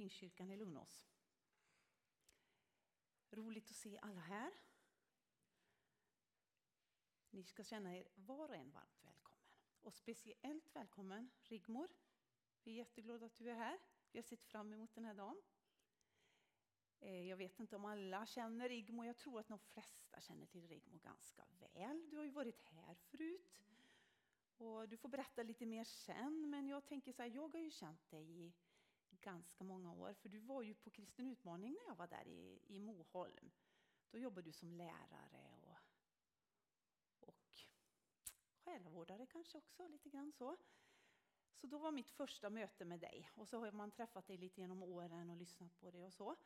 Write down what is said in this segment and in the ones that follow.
Pingstkyrkan i Lugnås. Roligt att se alla här. Ni ska känna er var och en varmt välkommen. Och speciellt välkommen Rigmor. Vi är jätteglada att du är här. Vi har sett fram emot den här dagen. Eh, jag vet inte om alla känner Rigmor. Jag tror att de flesta känner till Rigmor ganska väl. Du har ju varit här förut. Och du får berätta lite mer sen. Men jag tänker så här, jag har ju känt dig i ganska många år. För du var ju på Kristen utmaning när jag var där i, i Moholm. Då jobbade du som lärare och, och själavårdare kanske också, lite grann så. Så då var mitt första möte med dig. Och så har man träffat dig lite genom åren och lyssnat på dig och så.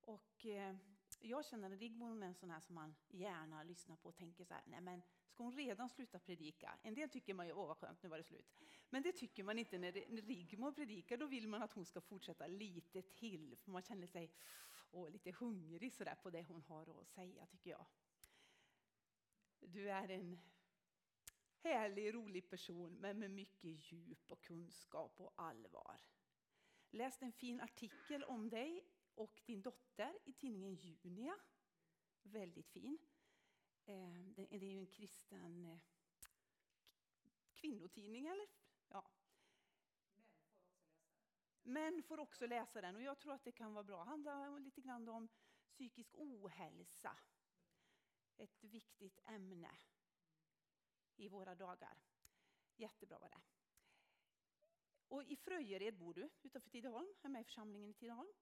Och eh, jag känner att Rigmor är en sån här som man gärna lyssnar på och tänker så här, nej men ska hon redan sluta predika? En del tycker man ju, åh vad skönt, nu var det slut. Men det tycker man inte när, när Rigmor predikar, då vill man att hon ska fortsätta lite till, för man känner sig åh, lite hungrig så där på det hon har att säga, tycker jag. Du är en härlig, rolig person, men med mycket djup och kunskap och allvar. Läste en fin artikel om dig och din dotter i tidningen Junia. Väldigt fin. Eh, det är ju en kristen eh, kvinnotidning, eller? Ja. Män får också läsa den. Män får också läsa den och jag tror att det kan vara bra. Det handlar lite grann om psykisk ohälsa. Ett viktigt ämne i våra dagar. Jättebra var det. Och i Fröjered bor du, utanför Tidaholm, är med i församlingen i Tidaholm.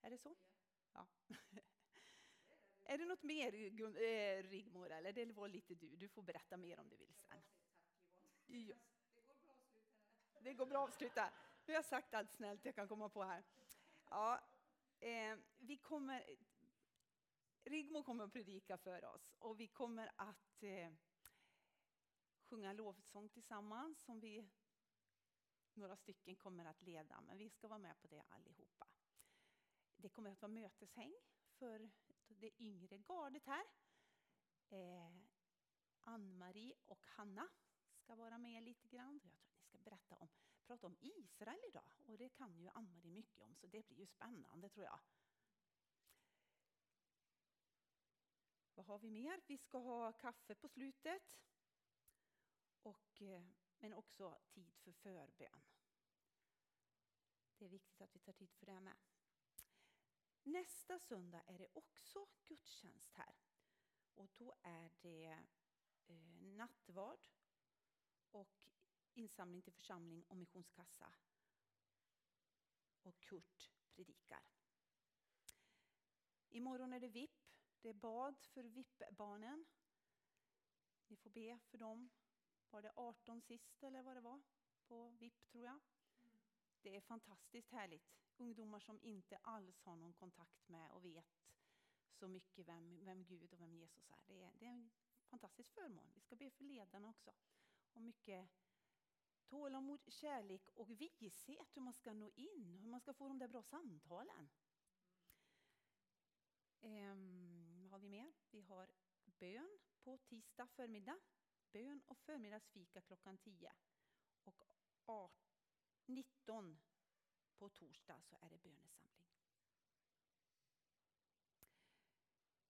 Är det så? Ja. Är det något mer eh, Rigmor, eller det var lite du? Du får berätta mer om du vill sen. Ja. Det går bra att avsluta. Nu har jag sagt allt snällt jag kan komma på här. Ja, eh, vi kommer, Rigmor kommer att predika för oss och vi kommer att eh, sjunga lovsång tillsammans som vi några stycken kommer att leda, men vi ska vara med på det allihopa. Det kommer att vara möteshäng för det yngre gardet här. Eh, Ann-Marie och Hanna ska vara med lite grann. Jag tror att ni ska berätta om, prata om Israel idag och det kan ju Ann-Marie mycket om så det blir ju spännande tror jag. Vad har vi mer? Vi ska ha kaffe på slutet. Och, eh, men också tid för förbön. Det är viktigt att vi tar tid för det med. Nästa söndag är det också gudstjänst här. Och då är det eh, nattvard och insamling till församling och missionskassa. Och Kurt predikar. Imorgon är det VIP. Det är bad för VIP-barnen. Ni får be för dem. Var det 18 sist eller vad det var? På VIP tror jag. Det är fantastiskt härligt. Ungdomar som inte alls har någon kontakt med och vet så mycket vem, vem Gud och vem Jesus är. Det, är. det är en fantastisk förmån. Vi ska be för ledarna också. Och mycket tålamod, kärlek och vishet hur man ska nå in, hur man ska få de där bra samtalen. Ehm, vad har vi mer? Vi har bön på tisdag förmiddag. Bön och förmiddagsfika klockan 10. Och 18 19 på torsdag så är det bönesamling.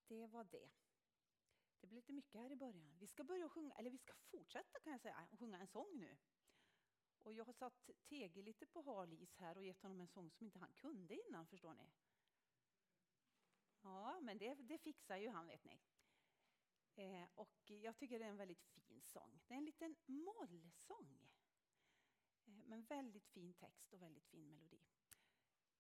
Det var det. Det blev lite mycket här i början. Vi ska börja sjunga, eller vi ska fortsätta kan jag säga, sjunga en sång nu. Och jag har satt Tege lite på hal is här och gett honom en sång som inte han kunde innan, förstår ni. Ja, men det, det fixar ju han, vet ni. Eh, och jag tycker det är en väldigt fin sång. Det är en liten mollsång. Eh, men väldigt fin text och väldigt fin melodi.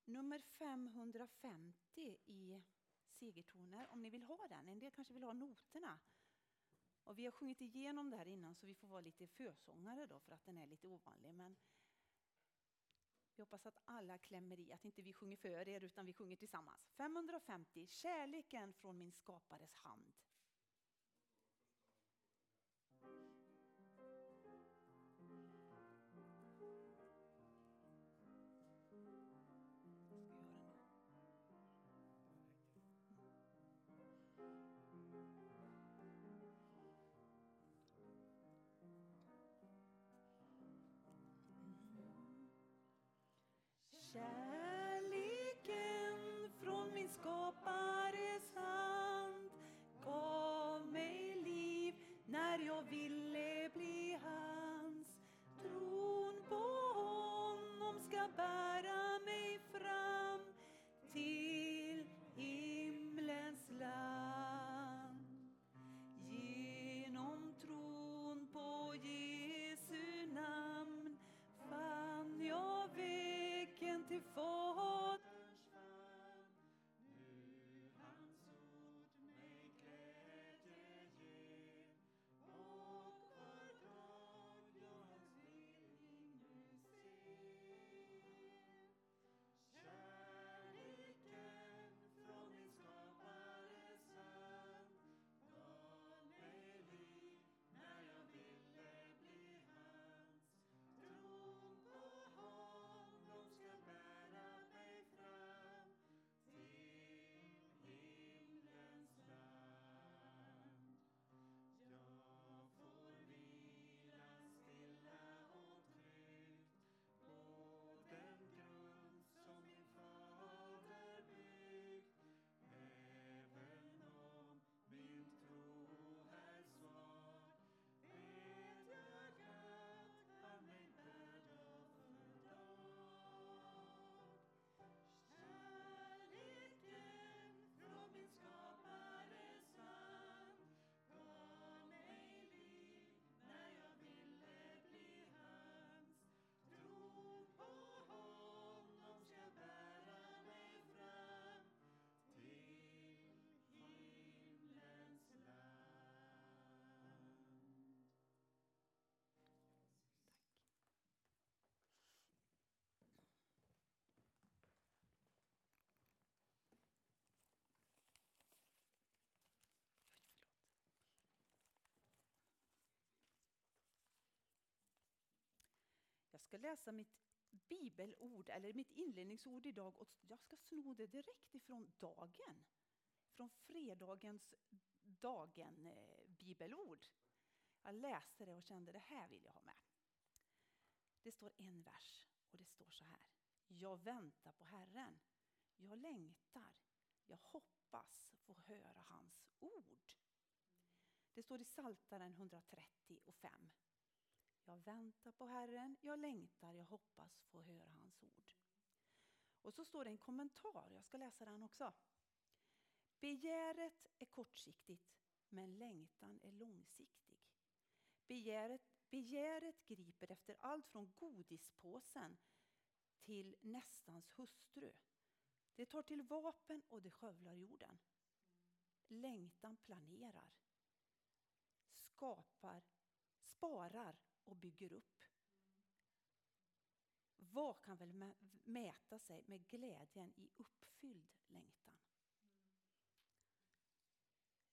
Nummer 550 i segertoner, om ni vill ha den. En del kanske vill ha noterna. Och vi har sjungit igenom det här innan så vi får vara lite försångare då för att den är lite ovanlig. Men vi hoppas att alla klämmer i, att inte vi sjunger för er utan vi sjunger tillsammans. 550, Kärleken från min skapares hand. Ska läsa mitt bibelord, eller mitt inledningsord idag och jag ska sno det direkt ifrån dagen. Från fredagens dagen eh, bibelord. Jag läste det och kände det här vill jag ha med. Det står en vers och det står så här. Jag väntar på Herren. Jag längtar. Jag hoppas få höra hans ord. Det står i Saltaren 130 och 5. Jag väntar på Herren, jag längtar, jag hoppas få höra hans ord. Och så står det en kommentar, jag ska läsa den också. Begäret är kortsiktigt, men längtan är långsiktig. Begäret, begäret griper efter allt från godispåsen till nästans hustru. Det tar till vapen och det skövlar jorden. Längtan planerar, skapar, sparar och bygger upp. Vad kan väl mäta sig med glädjen i uppfylld längtan?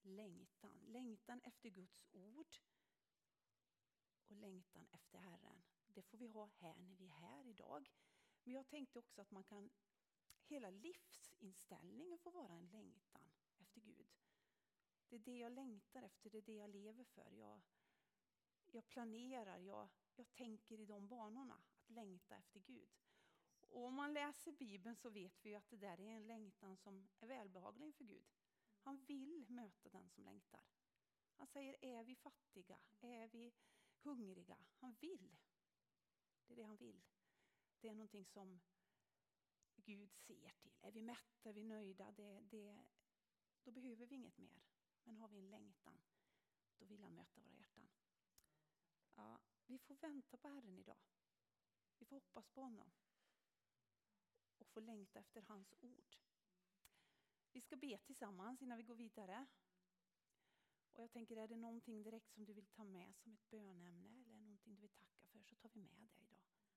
Längtan, längtan efter Guds ord och längtan efter Herren. Det får vi ha här när vi är här idag. Men jag tänkte också att man kan, hela livsinställningen får vara en längtan efter Gud. Det är det jag längtar efter, det är det jag lever för. Jag, jag planerar, jag, jag tänker i de banorna, att längta efter Gud. Och om man läser Bibeln så vet vi ju att det där är en längtan som är välbehaglig inför Gud. Han vill möta den som längtar. Han säger, är vi fattiga? Är vi hungriga? Han vill. Det är det han vill. Det är någonting som Gud ser till. Är vi mätta, är vi nöjda, det, det, då behöver vi inget mer. Men har vi en längtan, då vill han möta våra hjärtan. Ja, vi får vänta på Herren idag. Vi får hoppas på honom. Och få längta efter hans ord. Vi ska be tillsammans innan vi går vidare. Och jag tänker, är det någonting direkt som du vill ta med som ett bönämne eller någonting du vill tacka för så tar vi med det var en ung mamma ringde mig.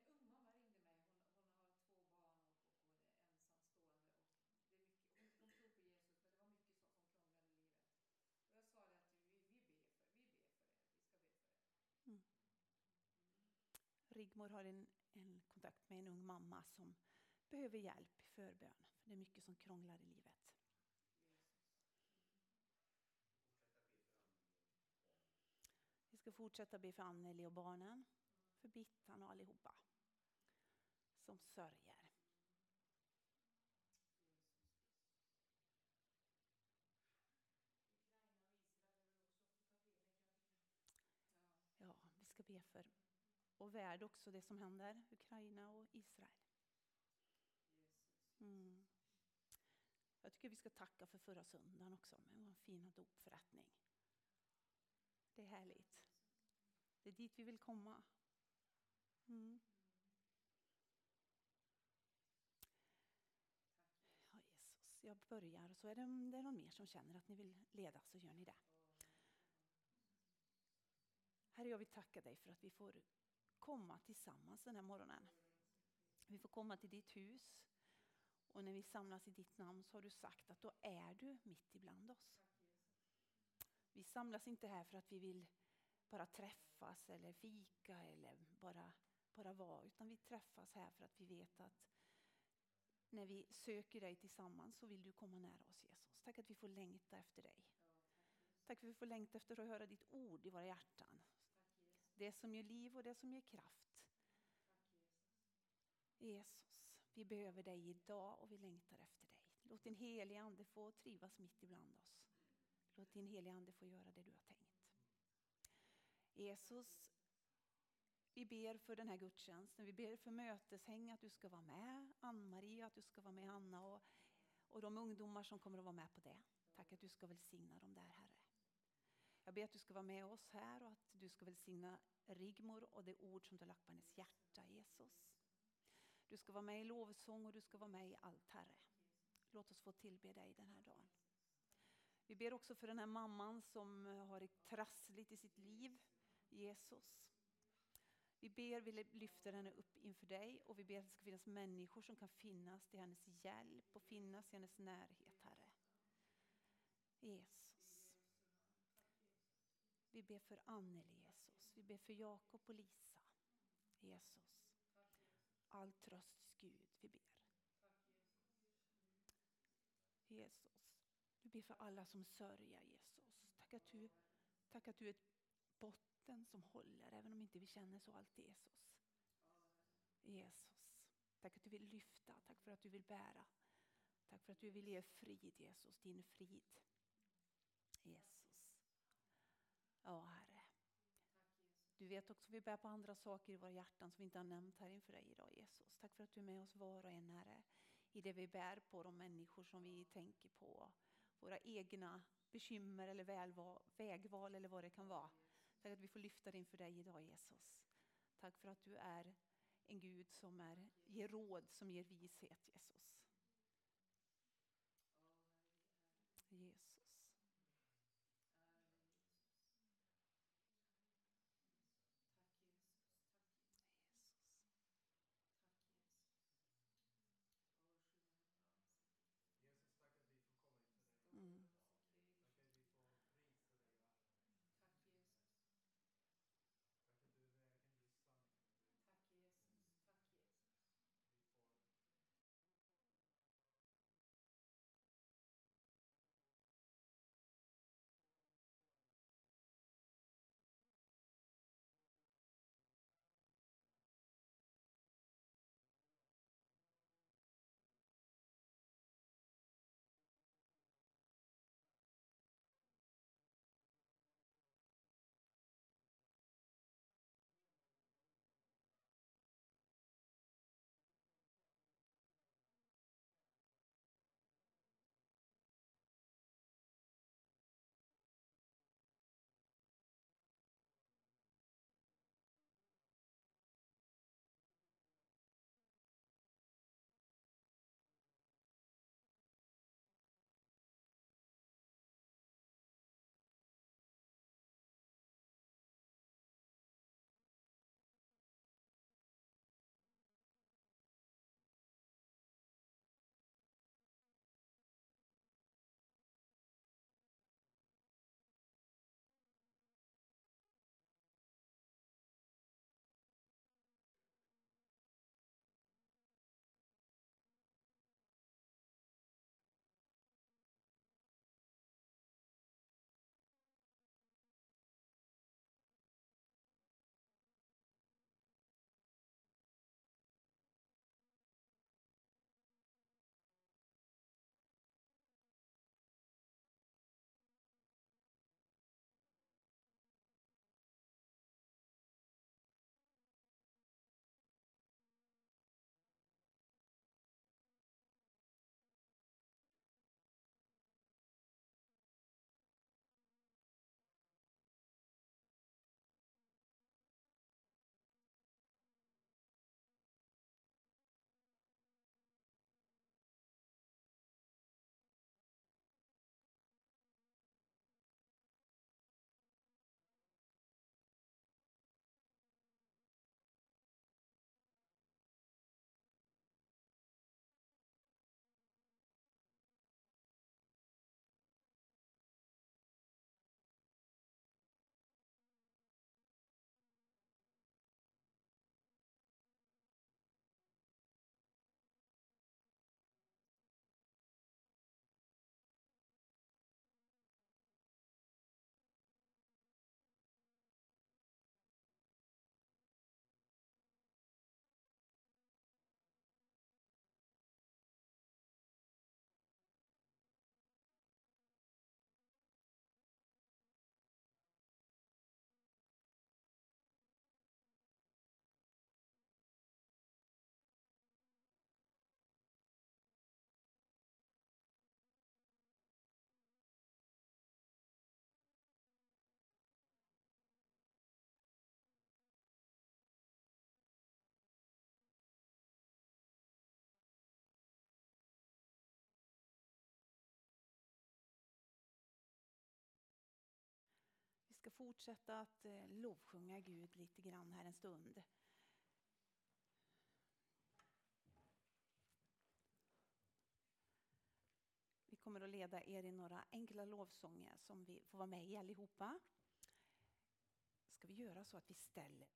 Hon, hon har två barn och, och hon är ensamstående. Och det är mycket, hon, hon tror på Jesus men det var mycket sånt som krånglade i livet. Och jag sa det att vi, vi ber för vi ber för er. Vi ska be för er mormor har en, en kontakt med en ung mamma som behöver hjälp i förbön. För det är mycket som krånglar i livet. Vi ska fortsätta be för Anneli och barnen, för Bittan och allihopa som sörjer. be för och värd också, det som händer, Ukraina och Israel. Mm. Jag tycker vi ska tacka för förra söndagen också, med vår fina dopförrättning. Det är härligt. Det är dit vi vill komma. Mm. Ja, Jesus. Jag börjar och så är det, det är någon mer som känner att ni vill leda så gör ni det. Herre, jag vill tacka dig för att vi får komma tillsammans den här morgonen. Vi får komma till ditt hus och när vi samlas i ditt namn så har du sagt att då är du mitt ibland oss. Vi samlas inte här för att vi vill bara träffas eller fika eller bara, bara vara, utan vi träffas här för att vi vet att när vi söker dig tillsammans så vill du komma nära oss Jesus. Tack att vi får längta efter dig. Tack för att vi får längta efter att höra ditt ord i våra hjärtan. Det som ger liv och det som ger kraft. Jesus, vi behöver dig idag och vi längtar efter dig. Låt din heliga ande få trivas mitt ibland oss. Låt din heliga ande få göra det du har tänkt. Jesus, vi ber för den här gudstjänsten. Vi ber för möteshäng att du ska vara med. Ann-Marie att du ska vara med Anna och, och de ungdomar som kommer att vara med på det. Tack att du ska välsigna dem där Herre. Jag ber att du ska vara med oss här och att du ska välsigna Rigmor och det ord som du har lagt på hennes hjärta Jesus. Du ska vara med i lovsång och du ska vara med i allt Herre. Låt oss få tillbe dig den här dagen. Vi ber också för den här mamman som har det trassligt i sitt liv. Jesus. Vi ber, vi lyfter henne upp inför dig och vi ber att det ska finnas människor som kan finnas till hennes hjälp och finnas i hennes närhet, Herre. Jesus. Vi ber för Anneli, Jesus. Vi ber för Jakob och Lisa. Jesus. All trösts Gud, vi ber. Jesus. Vi ber för alla som sörjer, Jesus. Tack att du, tack att du är ett botten som håller, även om inte vi känner så alltid, Jesus. Jesus. Tack att du vill lyfta, tack för att du vill bära. Tack för att du vill ge frid, Jesus, din frid. Jesus. Ja, Herre. Du vet också, vi bär på andra saker i våra hjärtan som vi inte har nämnt här inför dig idag, Jesus. Tack för att du är med oss var och en, Herre. I det vi bär på, de människor som vi tänker på. Våra egna bekymmer eller välval, vägval eller vad det kan vara. Tack att vi får lyfta det inför dig idag, Jesus. Tack för att du är en Gud som är, ger råd, som ger vishet, Jesus. Jesus. Fortsätta att eh, lovsjunga Gud lite grann här en stund. Vi kommer att leda er i några enkla lovsånger som vi får vara med i allihopa. Ska vi göra så att vi ställer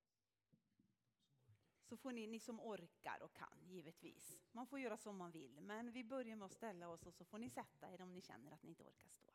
så får ni, ni som orkar och kan, givetvis. Man får göra som man vill, men vi börjar med att ställa oss och så får ni sätta er om ni känner att ni inte orkar stå.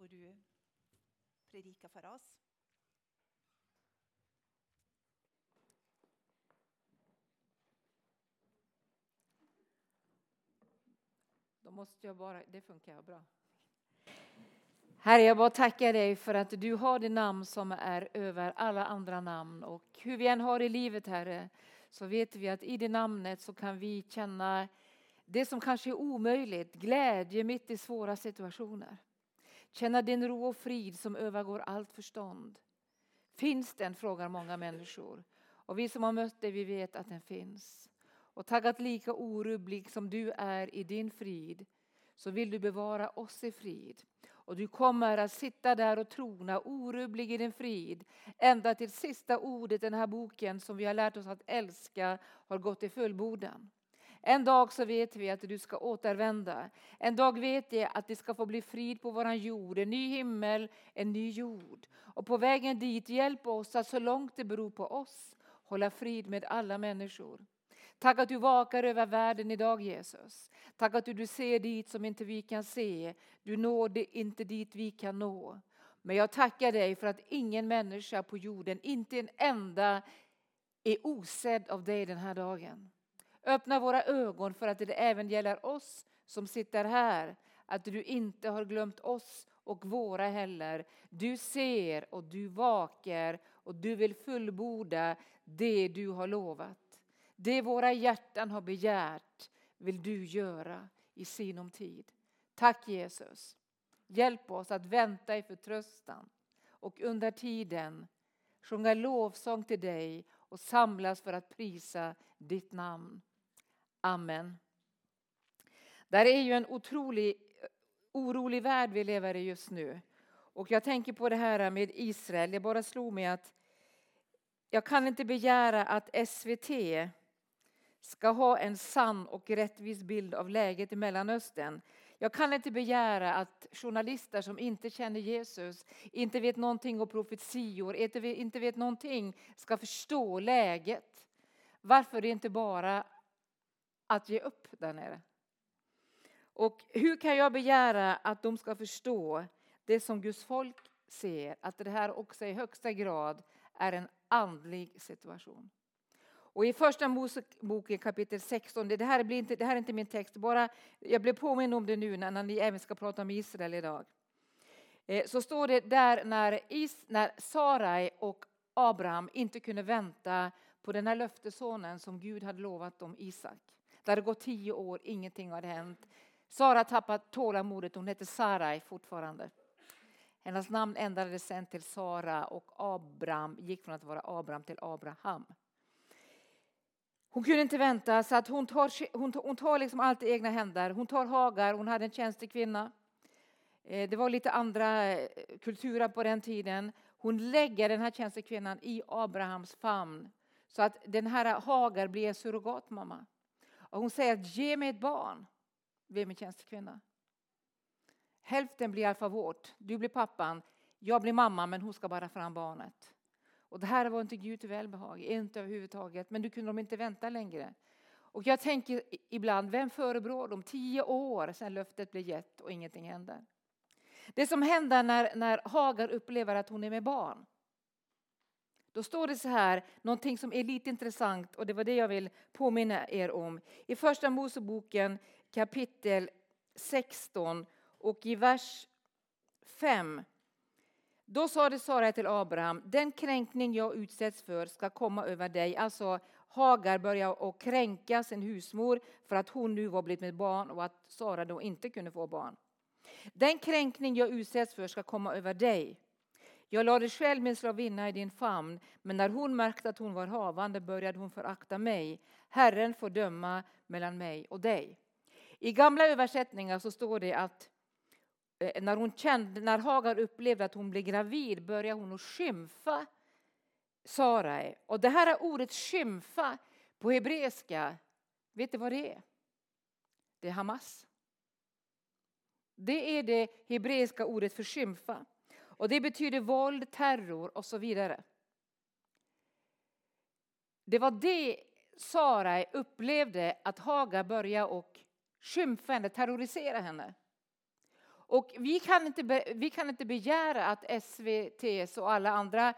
Får du predika för oss. Då måste jag bara, det funkar bra. Herre, jag bara tackar dig för att du har det namn som är över alla andra namn. Och hur vi än har i livet, Herre, så vet vi att i det namnet så kan vi känna det som kanske är omöjligt, glädje mitt i svåra situationer. Känna din ro och frid som övergår allt förstånd. Finns den, frågar många människor. Och vi som har mött dig, vi vet att den finns. Och tack att lika orubblig som du är i din frid så vill du bevara oss i frid. Och du kommer att sitta där och trona orubblig i din frid ända till sista ordet i den här boken som vi har lärt oss att älska har gått i fullbordan. En dag så vet vi att du ska återvända. En dag vet jag att det ska få bli frid på våran jord, en ny himmel, en ny jord. Och på vägen dit, hjälp oss att så långt det beror på oss hålla frid med alla människor. Tack att du vakar över världen idag Jesus. Tack att du ser dit som inte vi kan se. Du når inte dit vi kan nå. Men jag tackar dig för att ingen människa på jorden, inte en enda, är osedd av dig den här dagen. Öppna våra ögon för att det även gäller oss som sitter här. Att du inte har glömt oss och våra heller. Du ser och du vakar och du vill fullborda det du har lovat. Det våra hjärtan har begärt vill du göra i sinom tid. Tack Jesus. Hjälp oss att vänta i förtröstan och under tiden sjunga lovsång till dig och samlas för att prisa ditt namn. Amen. Där är ju en otrolig orolig värld vi lever i just nu. Och jag tänker på det här med Israel. Det bara slog mig att jag kan inte begära att SVT ska ha en sann och rättvis bild av läget i Mellanöstern. Jag kan inte begära att journalister som inte känner Jesus, inte vet någonting om profetior, inte vet någonting ska förstå läget. Varför inte bara att ge upp där nere? Och hur kan jag begära att de ska förstå det som Guds folk ser, att det här också i högsta grad är en andlig situation? Och i första Moseboken kapitel 16, det här, blir inte, det här är inte min text, bara jag blev påminn om det nu när ni även ska prata om Israel idag. Eh, så står det där när, Is, när Sarai och Abraham inte kunde vänta på den här löftesonen som Gud hade lovat dem, Isak. Det hade gått tio år, ingenting hade hänt. Sara tappat tålamodet, hon hette Sarai fortfarande. Hennes namn ändrades sen till Sara och Abraham gick från att vara Abraham till Abraham. Hon kunde inte vänta så att hon tar, hon, hon tar liksom allt i egna händer. Hon tar Hagar, hon hade en tjänstekvinna. Eh, det var lite andra eh, kulturer på den tiden. Hon lägger den här tjänstekvinnan i Abrahams famn så att den här Hagar blir surrogatmamma. Och hon säger att ge mig ett barn. Vem är min tjänstekvinna. Hälften blir i alla fall vårt. Du blir pappan, jag blir mamma men hon ska bara fram barnet. Och det här var inte Gud till välbehag, inte överhuvudtaget. Men du kunde de inte vänta längre. Och jag tänker ibland, vem förebrår dem? Tio år sedan löftet blev gett och ingenting händer. Det som händer när, när Hagar upplever att hon är med barn. Då står det så här, någonting som är lite intressant och det var det jag vill påminna er om. I första Moseboken kapitel 16 och i vers 5 då sade Sara till Abraham, den kränkning jag utsätts för ska komma över dig. Alltså Hagar börjar att kränka sin husmor för att hon nu var blivit med barn och att Sara då inte kunde få barn. Den kränkning jag utsätts för ska komma över dig. Jag lade själv min slavinna i din famn, men när hon märkte att hon var havande började hon förakta mig. Herren får döma mellan mig och dig. I gamla översättningar så står det att eh, när, hon kände, när Hagar upplevde att hon blev gravid började hon att skymfa Sarai. Och det här ordet skymfa på hebreiska, vet du vad det är? Det är Hamas. Det är det hebreiska ordet för skymfa. Och det betyder våld, terror och så vidare. Det var det Sarai upplevde att Haga började och skymfa henne, terrorisera henne. Och vi kan inte, vi kan inte begära att SVT och alla andra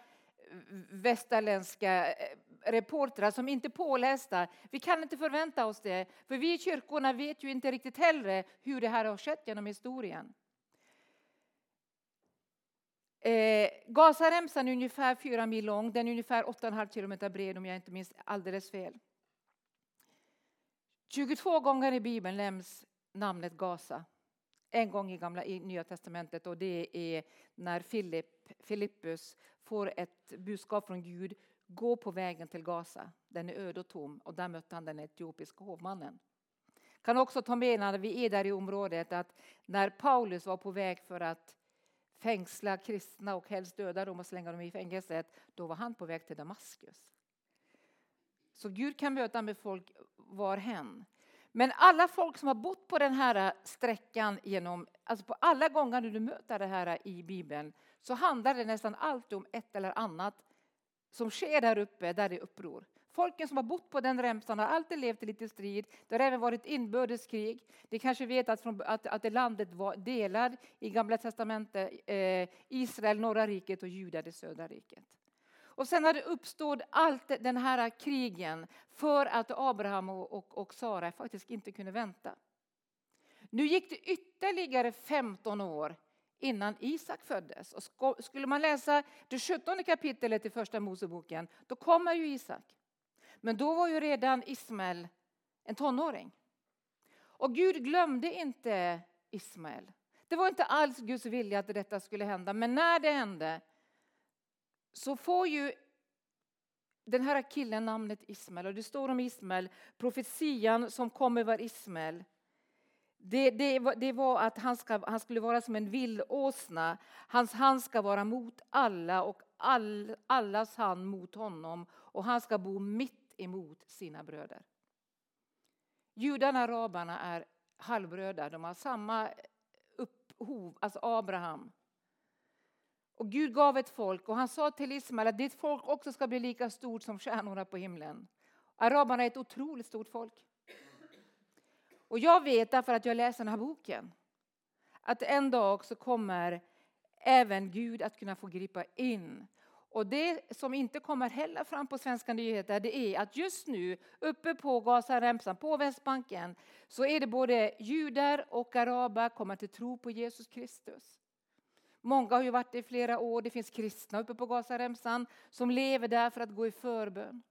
västerländska eh, reportrar som inte är pålästa. Vi kan inte förvänta oss det, för vi i kyrkorna vet ju inte riktigt heller hur det här har skett genom historien. Eh, Gazaremsan är ungefär fyra mil lång, den är ungefär 8,5 kilometer bred om jag inte minns alldeles fel. 22 gånger i Bibeln nämns namnet Gaza. En gång i, gamla, i Nya testamentet och det är när Filipp, Filippus får ett budskap från Gud. Gå på vägen till Gaza, den är öde och tom och där mötte han den etiopiska hovmannen. Kan också ta med när vi är där i området att när Paulus var på väg för att fängsla kristna och helst döda dem och slänga dem i fängelset, då var han på väg till Damaskus. Så Gud kan möta med folk var hen. Men alla folk som har bott på den här sträckan genom, alltså på alla gånger du möter det här i Bibeln, så handlar det nästan alltid om ett eller annat som sker där uppe, där det är uppror. Folken som har bott på den remsan har alltid levt i lite strid. Det har även varit inbördeskrig. Ni kanske vet att, från, att, att det landet var delad i Gamla testamentet. Eh, Israel, norra riket och Juda, det södra riket. Och sen har det uppstått allt den här krigen för att Abraham och, och, och Sara faktiskt inte kunde vänta. Nu gick det ytterligare 15 år innan Isak föddes. Och skulle man läsa det 17 kapitlet i Första Moseboken, då kommer ju Isak. Men då var ju redan Ismael en tonåring. Och Gud glömde inte Ismael. Det var inte alls Guds vilja att detta skulle hända, men när det hände så får ju den här killen namnet Ismael. Och det står om Ismael, profetian som kom över Ismael. Det, det, det, var att han, ska, han skulle vara som en vildåsna. Hans hand ska vara mot alla och all, allas hand mot honom. Och han ska bo mitt emot sina bröder. Judarna och araberna är halvbröder. De har samma upphov, alltså Abraham. Och Gud gav ett folk och han sa till Ismael att ditt folk också ska bli lika stort som stjärnorna på himlen. Araberna är ett otroligt stort folk. Och jag vet därför att jag läser den här boken att en dag så kommer även Gud att kunna få gripa in. Och det som inte kommer heller fram på svenska nyheter det är att just nu uppe på Gazaremsan, på Västbanken, så är det både judar och araber kommer till tro på Jesus Kristus. Många har ju varit det i flera år. Det finns kristna uppe på Gazaremsan som lever där för att gå i förbön.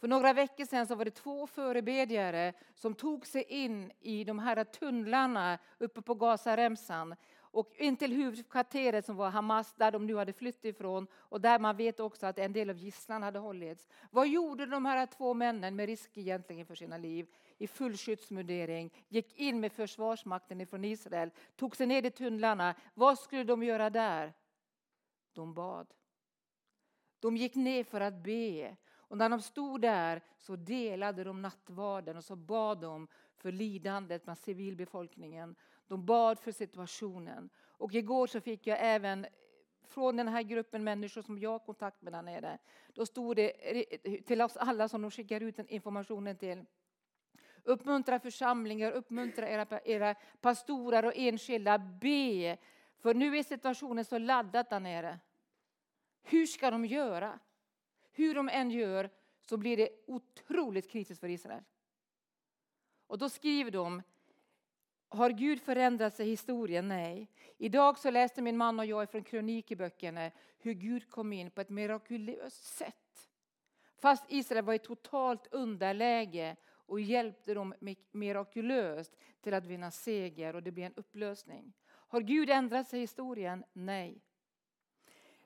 För några veckor sedan så var det två förebedjare som tog sig in i de här tunnlarna uppe på Gazaremsan och in till huvudkvarteret som var Hamas, där de nu hade flytt ifrån och där man vet också att en del av gisslan hade hållits. Vad gjorde de här två männen med risk egentligen för sina liv? i full skyddsmundering, gick in med försvarsmakten från Israel, tog sig ner i tunnlarna. Vad skulle de göra där? De bad. De gick ner för att be. Och när de stod där så delade de nattvarden och så bad de för lidandet bland civilbefolkningen. De bad för situationen. Och igår så fick jag även från den här gruppen människor som jag har kontakt med där nere. Då stod det till oss alla som de skickar ut informationen till. Uppmuntra församlingar, uppmuntra era, era pastorer och enskilda. Be, för nu är situationen så laddad där nere. Hur ska de göra? Hur de än gör så blir det otroligt kritiskt för Israel. Och då skriver de har Gud förändrat sig i historien? Nej. Idag så läste min man och jag från krönikeböckerna hur Gud kom in på ett mirakulöst sätt. Fast Israel var i totalt underläge och hjälpte dem mirakulöst till att vinna seger och det blev en upplösning. Har Gud ändrat sig i historien? Nej.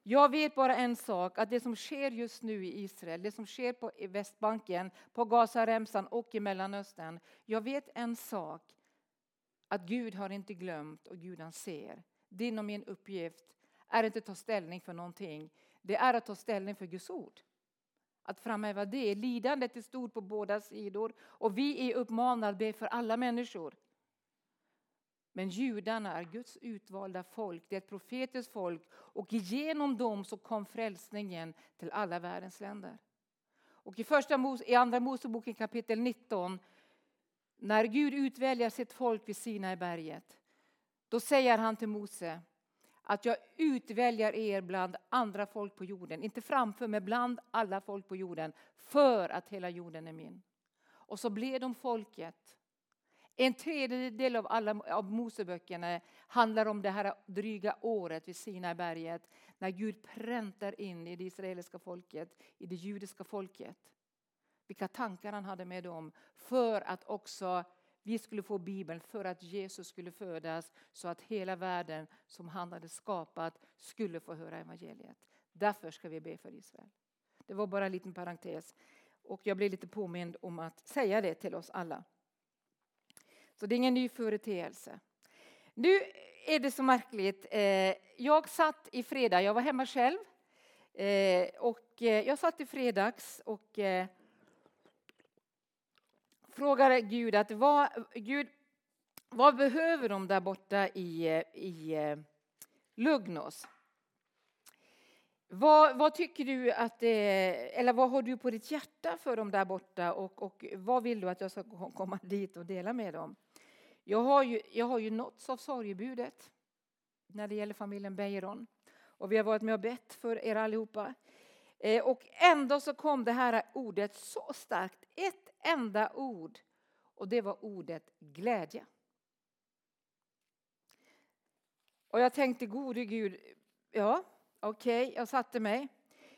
Jag vet bara en sak, att det som sker just nu i Israel, det som sker på Västbanken, på Gazaremsan och i Mellanöstern. Jag vet en sak, att Gud har inte glömt och Gud han ser. Din och min uppgift är inte att ta ställning för någonting, det är att ta ställning för Guds ord att framhäva det. Lidandet är stort på båda sidor och vi är uppmanade att be för alla människor. Men judarna är Guds utvalda folk, det är ett profetiskt folk och genom dem så kom frälsningen till alla världens länder. Och i, första, i andra Moseboken kapitel 19, när Gud utväljer sitt folk vid Sinai berget, Då säger han till Mose att jag utväljer er bland andra folk på jorden, inte framför men bland alla folk på jorden, för att hela jorden är min. Och så blev de folket. En tredjedel av alla av Moseböckerna handlar om det här dryga året vid Sinaiberget när Gud präntar in i det israeliska folket, i det judiska folket. Vilka tankar han hade med dem för att också vi skulle få Bibeln för att Jesus skulle födas så att hela världen som han hade skapat skulle få höra evangeliet. Därför ska vi be för Israel. Det var bara en liten parentes. Och jag blev lite påmind om att säga det till oss alla. Så det är ingen ny företeelse. Nu är det så märkligt. Eh, jag satt i fredag, jag var hemma själv. Eh, och eh, jag satt i fredags och frågade Gud att vad, Gud, vad behöver de där borta i, i Lugnos? Vad, vad, tycker du att eller vad har du på ditt hjärta för dem där borta och, och vad vill du att jag ska komma dit och dela med dem? Jag har ju, jag har ju nåtts av sorgebudet när det gäller familjen Beiron och vi har varit med och bett för er allihopa. Eh, och ändå så kom det här ordet så starkt, ett enda ord och det var ordet glädje. Och jag tänkte, gode Gud, ja, okej, okay, jag satte mig.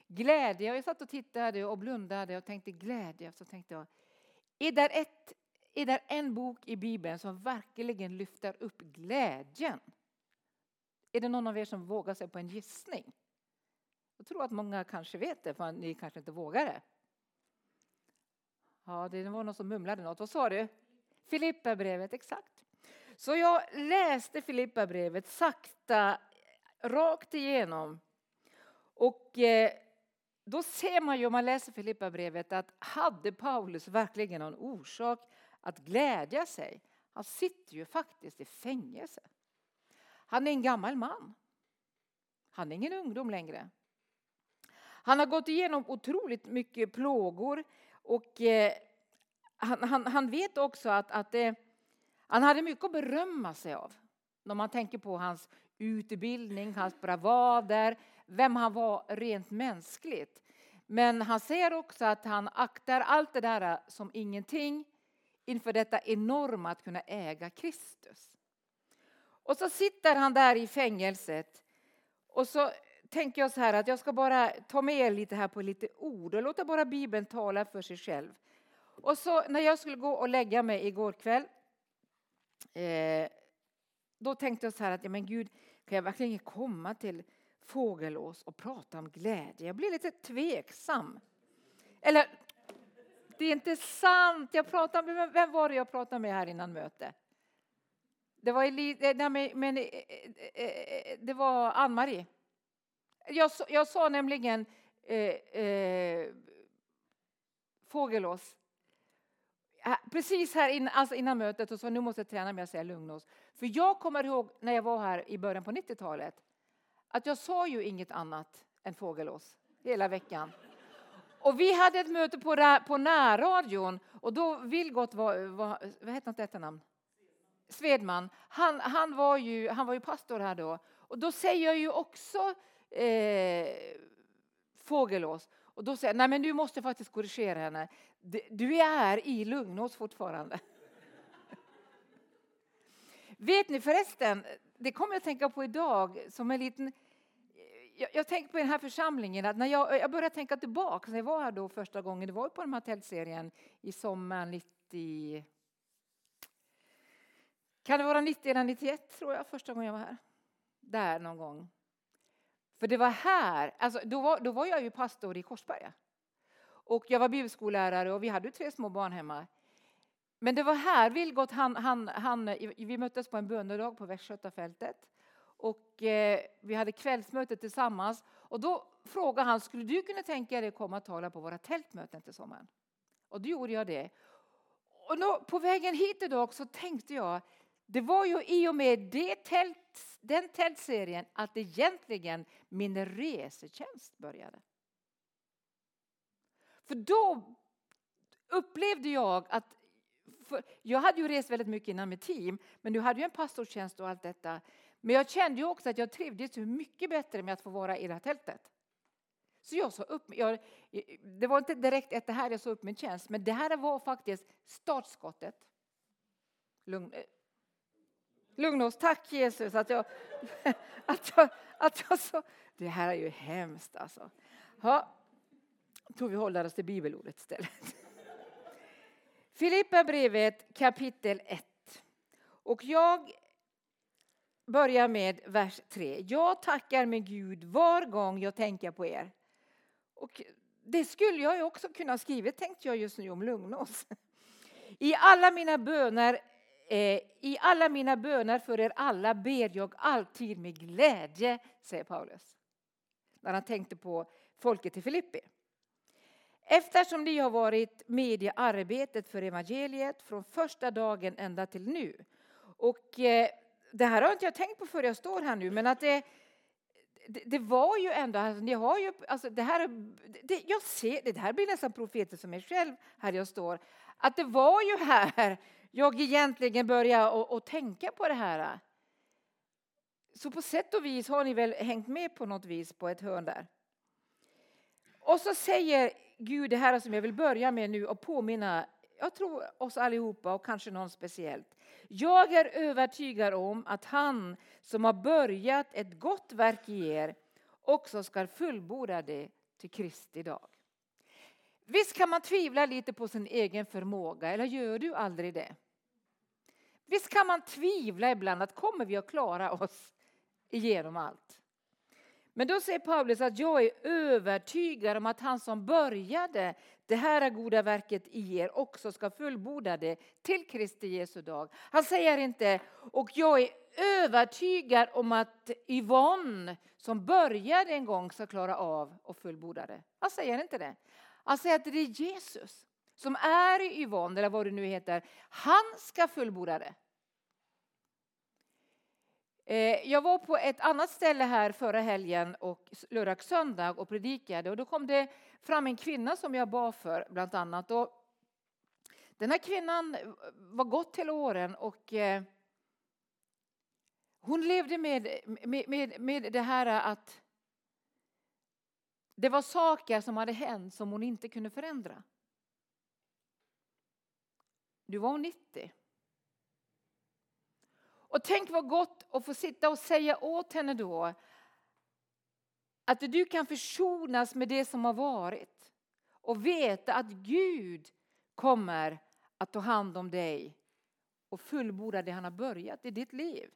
Glädje, jag satt och tittade och blundade och tänkte glädje. Så tänkte jag, är där, ett, är det en bok i Bibeln som verkligen lyfter upp glädjen? Är det någon av er som vågar sig på en gissning? Jag tror att många kanske vet det, för ni kanske inte vågar det. Ja, det var någon som mumlade något. Vad sa du? Filipperbrevet, exakt. Så jag läste Filipperbrevet sakta, rakt igenom. Och eh, då ser man ju om man läser Filipperbrevet att hade Paulus verkligen någon orsak att glädja sig? Han sitter ju faktiskt i fängelse. Han är en gammal man. Han är ingen ungdom längre. Han har gått igenom otroligt mycket plågor och eh, han, han, han, vet också att, att eh, han hade mycket att berömma sig av. När man tänker på hans utbildning, hans bravader, vem han var rent mänskligt. Men han säger också att han aktar allt det där som ingenting inför detta enorma att kunna äga Kristus. Och så sitter han där i fängelset och så tänker jag så här att jag ska bara ta med er lite här på lite ord och låta bara Bibeln tala för sig själv. Och så när jag skulle gå och lägga mig igår kväll eh, då tänkte jag så här att ja, men Gud, kan jag verkligen komma till Fågelås och prata om glädje? Jag blir lite tveksam. Eller, det är inte sant. Jag pratade, vem var det jag pratade med här innan mötet? Det var, Eli, eh, nej, men, eh, eh, det var Ann-Marie. Jag, jag sa nämligen eh, eh, Fågelås. Precis här in, alltså innan mötet och sa nu måste jag träna mig att säga Lugnås. För jag kommer ihåg när jag var här i början på 90-talet att jag sa ju inget annat än Fågelås hela veckan. Och vi hade ett möte på, på närradion och då Vilgot var, var vad hette han detta namn? Svedman. Han, han, var ju, han var ju pastor här då. Och då säger jag ju också eh, Fågelås. Och då säger jag, nej men du måste faktiskt korrigera henne. Du är i Lugnås fortfarande. Vet ni förresten, det kommer jag att tänka på idag som en liten jag, jag tänker på den här församlingen, att när jag, jag började tänka tillbaka, när jag var här då första gången, det var på den här tältserien i sommaren 90, kan det vara 90 eller 91 tror jag, första gången jag var här. Där någon gång. För det var här, alltså, då, var, då var jag ju pastor i Korsberga. Och jag var bibelskollärare och vi hade tre små barn hemma. Men det var här Vilgot, han, han, han, vi möttes på en bönedag på Västgötafältet. Och eh, vi hade kvällsmöte tillsammans. Och då frågade han, skulle du kunna tänka dig att komma och tala på våra tältmöten till sommaren? Och då gjorde jag det. Och då, på vägen hit idag så tänkte jag, det var ju i och med det tält, den tältserien att egentligen min resetjänst började. För då upplevde jag att jag hade ju rest väldigt mycket innan med team, men nu hade jag en pastortjänst och allt detta. Men jag kände ju också att jag trivdes mycket bättre med att få vara i det här tältet. Så jag sa upp jag, Det var inte direkt efter det här jag sa upp min tjänst, men det här var faktiskt startskottet. Lugn, eh, lugna oss, tack Jesus att jag, att jag, att jag så, Det här är ju hemskt alltså. Ja, jag tror vi håller oss till bibelordet istället. Filippa brevet kapitel 1. Och jag börjar med vers 3. Jag tackar min Gud var gång jag tänker på er. Och det skulle jag ju också kunna skriva, tänkte jag just nu om Lugnås. I alla mina böner Eh, i alla mina böner för er alla ber jag alltid med glädje, säger Paulus. När han tänkte på folket i Filippi. Eftersom ni har varit med i arbetet för evangeliet från första dagen ända till nu. Och eh, det här har inte jag tänkt på förrän jag står här nu, men att det, det, det var ju ändå, alltså, ni har ju, alltså det här, det, jag ser, det här blir nästan profetiskt för mig själv här jag står, att det var ju här jag egentligen började och, och tänka på det här. Så på sätt och vis har ni väl hängt med på något vis på ett hörn där. Och så säger Gud det här som jag vill börja med nu och påminna, jag tror oss allihopa och kanske någon speciellt. Jag är övertygad om att han som har börjat ett gott verk i er också ska fullborda det till Kristi dag. Visst kan man tvivla lite på sin egen förmåga, eller gör du aldrig det? Visst kan man tvivla ibland att kommer vi att klara oss igenom allt? Men då säger Paulus att jag är övertygad om att han som började det här goda verket i er också ska fullborda det till Kristi Jesu dag. Han säger inte, och jag är övertygad om att Yvonne som började en gång ska klara av att fullborda det. Han säger inte det. Han säger att det är Jesus som är i Yvonne, eller vad det nu heter, han ska fullborda det. Eh, jag var på ett annat ställe här förra helgen och lördag söndag och predikade och då kom det fram en kvinna som jag bad för bland annat. Och den här kvinnan var gott till åren och eh, hon levde med, med, med, med det här att det var saker som hade hänt som hon inte kunde förändra. Nu var hon 90. Och tänk vad gott att få sitta och säga åt henne då att du kan försonas med det som har varit och veta att Gud kommer att ta hand om dig och fullborda det han har börjat i ditt liv.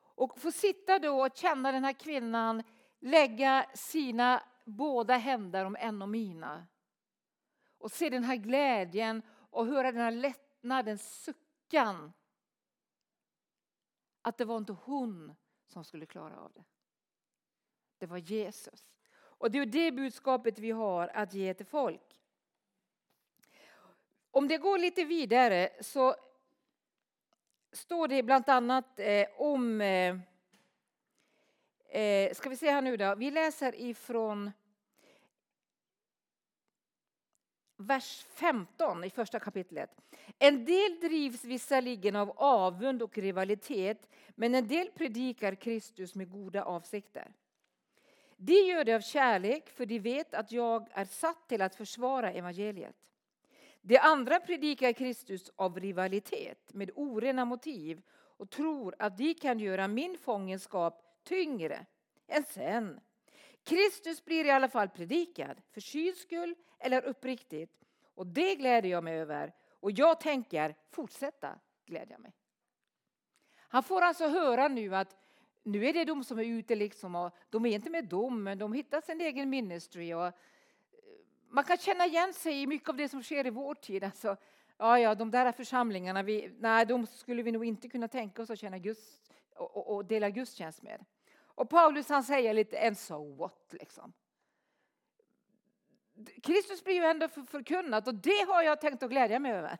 Och få sitta då och känna den här kvinnan lägga sina båda händer om en och mina och se den här glädjen och höra den här lättnaden, suckan att det var inte hon som skulle klara av det. Det var Jesus. Och det är det budskapet vi har att ge till folk. Om det går lite vidare så står det bland annat eh, om... Eh, eh, ska vi se här nu då. Vi läser ifrån vers 15 i första kapitlet. En del drivs visserligen av avund och rivalitet men en del predikar Kristus med goda avsikter. De gör det av kärlek för de vet att jag är satt till att försvara evangeliet. De andra predikar Kristus av rivalitet med orena motiv och tror att de kan göra min fångenskap tyngre än sen. Kristus blir i alla fall predikad, för syns skull eller uppriktigt. Och det gläder jag mig över. Och jag tänker fortsätta glädja mig. Han får alltså höra nu att nu är det de som är ute liksom och de är inte med dem, men de hittar sin egen ministry. Och eh, man kan känna igen sig i mycket av det som sker i vår tid. Alltså, ja, ja, de där församlingarna, vi, nej, de skulle vi nog inte kunna tänka oss att känna Guds, och, och, och dela gudstjänst med. Och Paulus han säger lite en so what liksom. Kristus blir ju ändå förkunnat och det har jag tänkt att glädja mig över.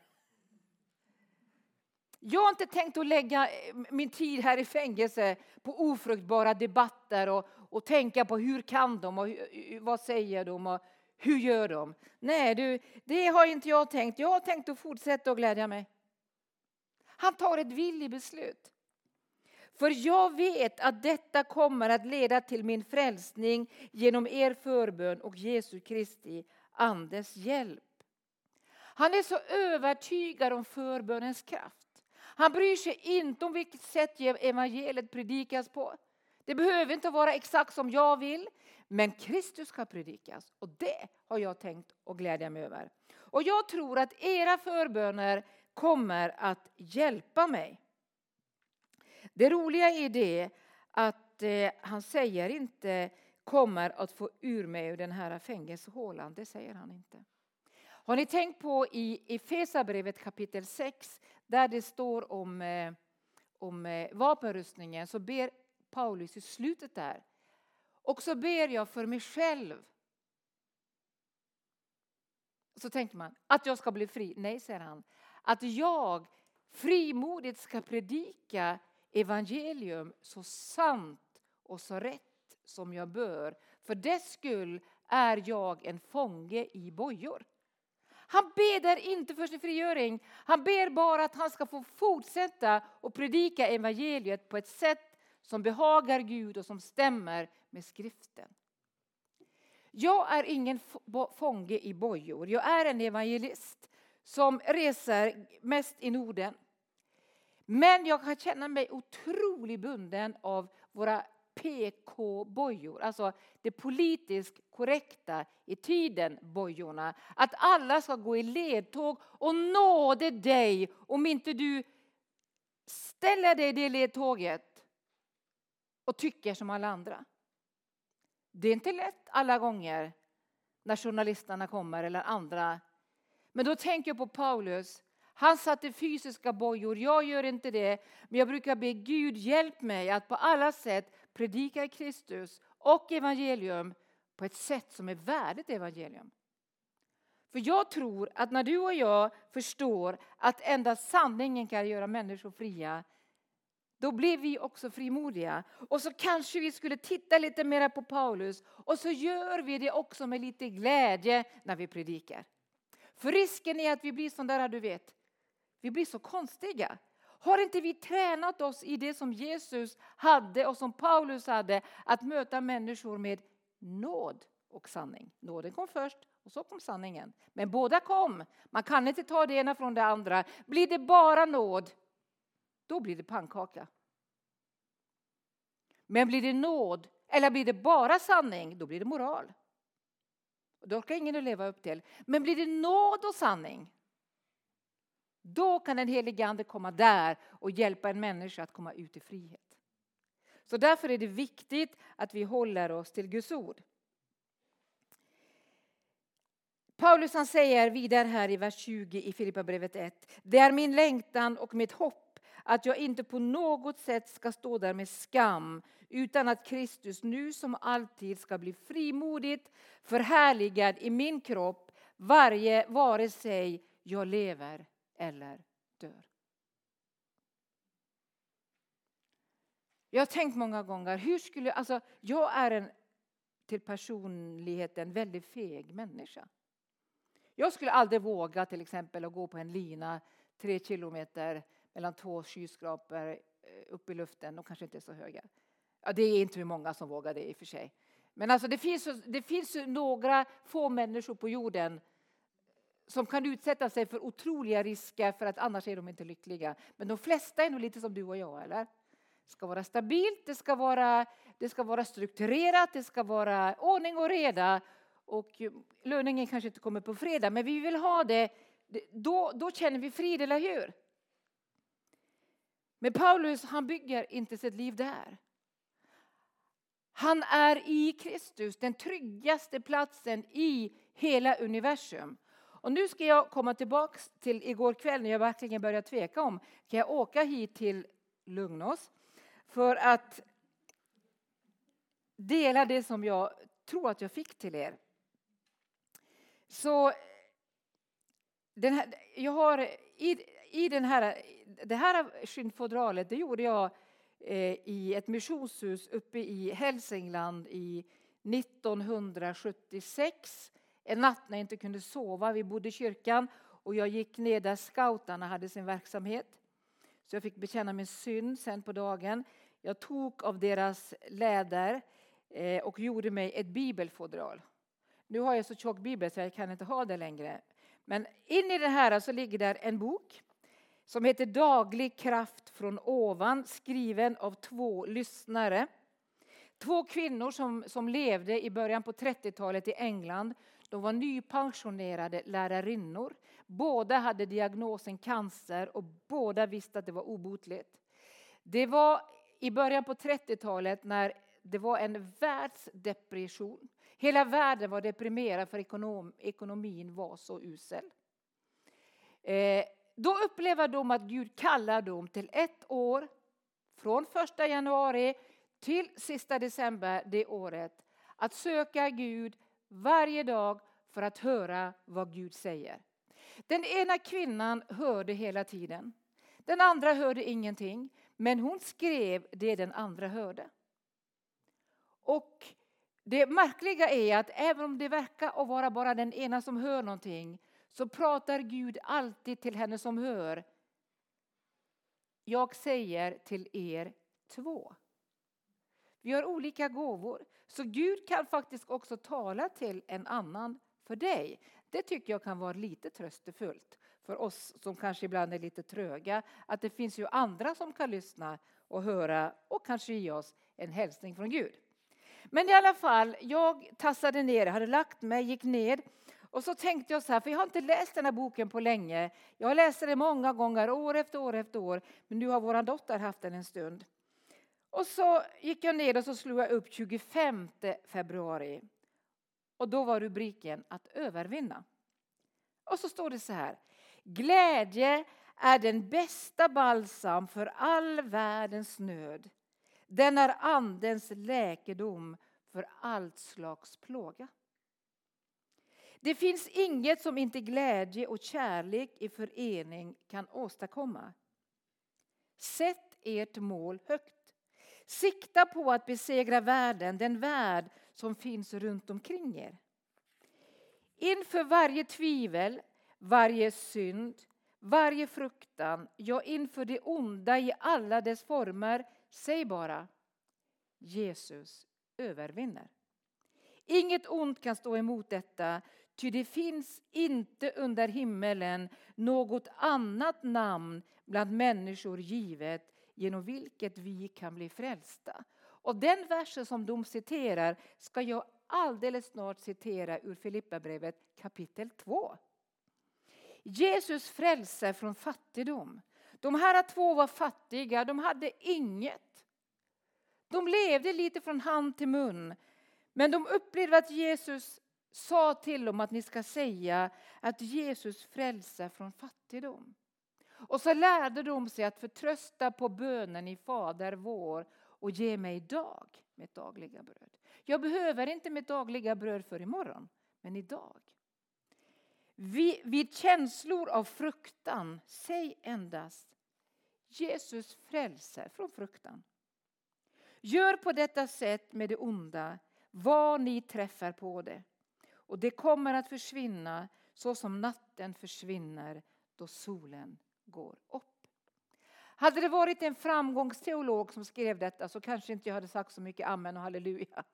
Jag har inte tänkt att lägga eh, min tid här i fängelse på ofruktbara debatter och, och tänka på hur kan de och hur, vad säger de och Hur gör de? Nej, du, det har inte jag tänkt. Jag har tänkt att fortsätta att glädja mig. Han tar ett villigt beslut. För jag vet att detta kommer att leda till min frälsning genom er förbön och Jesu Kristi andes hjälp. Han är så övertygad om förbönens kraft. Han bryr sig inte om vilket sätt evangeliet predikas på. Det behöver inte vara exakt som jag vill, men Kristus ska predikas och det har jag tänkt att glädja mig över. Och jag tror att era förböner kommer att hjälpa mig. Det roliga är det att eh, han säger inte kommer att få ur mig ur den här fängelsehålan. Det säger han inte. Har ni tänkt på i Efesabrevet kapitel 6 där det står om, eh, om eh, vapenrustningen så ber Paulus i slutet där och så ber jag för mig själv. Så tänker man att jag ska bli fri. Nej, säger han. Att jag frimodigt ska predika evangelium så sant och så rätt som jag bör. För dess skull är jag en fånge i bojor. Han beder inte för sin frigöring. Han ber bara att han ska få fortsätta och predika evangeliet på ett sätt som behagar Gud och som stämmer med skriften. Jag är ingen fånge i bojor. Jag är en evangelist som reser mest i Norden. Men jag kan känna mig otroligt bunden av våra PK-bojor, alltså det politiskt korrekta i tiden bojorna. Att alla ska gå i ledtåg och nåde dig om inte du ställer dig i det ledtåget och tycker som alla andra. Det är inte lätt alla gånger när journalisterna kommer eller andra. Men då tänker jag på Paulus han satte fysiska bojor, jag gör inte det. Men jag brukar be Gud hjälp mig att på alla sätt predika Kristus och evangelium på ett sätt som är värdigt evangelium. För jag tror att när du och jag förstår att endast sanningen kan göra människor fria då blir vi också frimodiga. Och så kanske vi skulle titta lite mer på Paulus och så gör vi det också med lite glädje när vi predikar. För risken är att vi blir sådana där, du vet, vi blir så konstiga. Har inte vi tränat oss i det som Jesus hade och som Paulus hade, att möta människor med nåd och sanning? Nåden kom först och så kom sanningen. Men båda kom. Man kan inte ta det ena från det andra. Blir det bara nåd, då blir det pannkaka. Men blir det nåd, eller blir det bara sanning, då blir det moral. Och det orkar ingen att leva upp till. Men blir det nåd och sanning, då kan den helige Ande komma där och hjälpa en människa att komma ut i frihet. Så därför är det viktigt att vi håller oss till Guds ord. Paulus han säger vidare här i vers 20 i Filipperbrevet 1. Det är min längtan och mitt hopp att jag inte på något sätt ska stå där med skam utan att Kristus nu som alltid ska bli frimodigt förhärligad i min kropp varje vare sig jag lever eller dör. Jag har tänkt många gånger, hur skulle, alltså, jag är en till personligheten väldigt feg människa. Jag skulle aldrig våga till exempel att gå på en lina tre kilometer mellan två skyskrapor eh, upp i luften. De kanske inte är så höga. Ja, det är inte hur många som vågar det i och för sig. Men alltså det, finns, det finns några få människor på jorden som kan utsätta sig för otroliga risker för att annars är de inte lyckliga. Men de flesta är nog lite som du och jag, eller? Det ska vara stabilt, det ska vara, det ska vara strukturerat, det ska vara ordning och reda. Och löningen kanske inte kommer på fredag, men vi vill ha det. Då, då känner vi frid, eller hur? Men Paulus han bygger inte sitt liv där. Han är i Kristus, den tryggaste platsen i hela universum. Och nu ska jag komma tillbaka till igår kväll när jag verkligen började tveka om kan jag åka hit till Lugnås för att dela det som jag tror att jag fick till er. Så den här, jag har i, i den här, det här skinnfodralet det gjorde jag eh, i ett missionshus uppe i Hälsingland i 1976 en natt när jag inte kunde sova, vi bodde i kyrkan och jag gick ner där scouterna hade sin verksamhet. Så jag fick bekänna min synd sen på dagen. Jag tog av deras läder eh, och gjorde mig ett bibelfodral. Nu har jag så tjock bibel så jag kan inte ha det längre. Men in i det här så ligger där en bok som heter Daglig kraft från ovan skriven av två lyssnare. Två kvinnor som, som levde i början på 30-talet i England. De var nypensionerade lärarinnor. Båda hade diagnosen cancer och båda visste att det var obotligt. Det var i början på 30-talet när det var en världsdepression. Hela världen var deprimerad för ekonom, ekonomin var så usel. Eh, då upplever de att Gud kallar dem till ett år från första januari till sista december det året att söka Gud varje dag för att höra vad Gud säger. Den ena kvinnan hörde hela tiden. Den andra hörde ingenting, men hon skrev det den andra hörde. Och det märkliga är att även om det verkar att vara bara den ena som hör någonting så pratar Gud alltid till henne som hör. Jag säger till er två. Vi har olika gåvor, så Gud kan faktiskt också tala till en annan för dig. Det tycker jag kan vara lite tröstefullt för oss som kanske ibland är lite tröga. Att det finns ju andra som kan lyssna och höra och kanske ge oss en hälsning från Gud. Men i alla fall, jag tassade ner, hade lagt mig, gick ner och så tänkte jag så här, för jag har inte läst den här boken på länge. Jag har läst den många gånger, år efter år efter år, men nu har vår dotter haft den en stund. Och så gick jag ner och så slog jag upp 25 februari. Och då var rubriken att övervinna. Och så står det så här. Glädje är den bästa balsam för all världens nöd. Den är andens läkedom för allt slags plåga. Det finns inget som inte glädje och kärlek i förening kan åstadkomma. Sätt ert mål högt. Sikta på att besegra världen, den värld som finns runt omkring er. Inför varje tvivel, varje synd, varje fruktan, ja inför det onda i alla dess former, säg bara Jesus övervinner. Inget ont kan stå emot detta, ty det finns inte under himmelen något annat namn bland människor givet genom vilket vi kan bli frälsta. Och den versen som de citerar ska jag alldeles snart citera ur Filipperbrevet kapitel 2. Jesus frälser från fattigdom. De här två var fattiga, de hade inget. De levde lite från hand till mun. Men de upplevde att Jesus sa till dem att ni ska säga att Jesus frälser från fattigdom. Och så lärde de sig att förtrösta på bönen i Fader vår och ge mig idag mitt dagliga bröd. Jag behöver inte mitt dagliga bröd för imorgon, men idag. Vid känslor av fruktan, säg endast Jesus frälser från fruktan. Gör på detta sätt med det onda, var ni träffar på det. Och det kommer att försvinna så som natten försvinner då solen går upp. Hade det varit en framgångsteolog som skrev detta så kanske inte jag hade sagt så mycket amen och halleluja.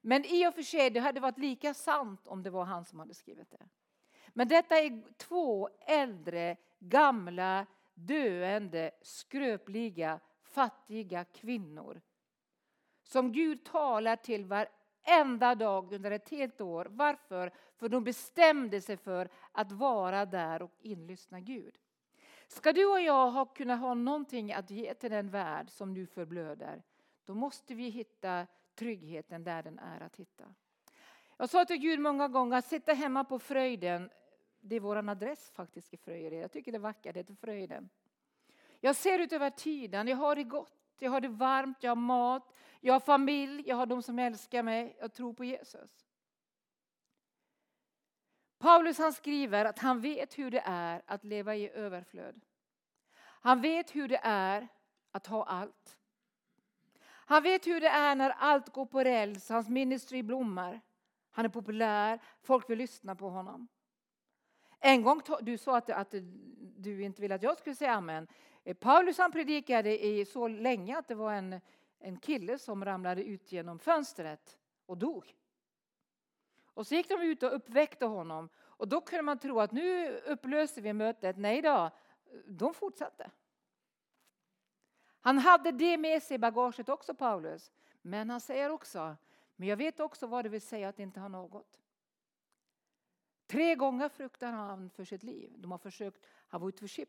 Men i och för sig, det hade varit lika sant om det var han som hade skrivit det. Men detta är två äldre, gamla, döende, skröpliga, fattiga kvinnor som Gud talar till varenda dag under ett helt år. Varför? För de bestämde sig för att vara där och inlyssna Gud. Ska du och jag ha, kunna ha någonting att ge till den värld som nu förblöder, då måste vi hitta tryggheten där den är att hitta. Jag sa till Gud många gånger att sitta hemma på Fröjden, det är vår adress faktiskt i Fröjden. Jag tycker det är vackert, det heter Fröjden. Jag ser ut över tiden, jag har det gott, jag har det varmt, jag har mat, jag har familj, jag har de som älskar mig, jag tror på Jesus. Paulus han skriver att han vet hur det är att leva i överflöd. Han vet hur det är att ha allt. Han vet hur det är när allt går på räls, hans ministry blommar. Han är populär, folk vill lyssna på honom. En gång du sa att, att du inte ville att jag skulle säga amen. Eh, Paulus han predikade i så länge att det var en, en kille som ramlade ut genom fönstret och dog. Och så gick de ut och uppväckte honom. Och då kunde man tro att nu upplöser vi mötet. Nej då, de fortsatte. Han hade det med sig i bagaget också, Paulus. Men han säger också, men jag vet också vad det vill säga att inte ha något. Tre gånger fruktar han för sitt liv. De har försökt, han var ute för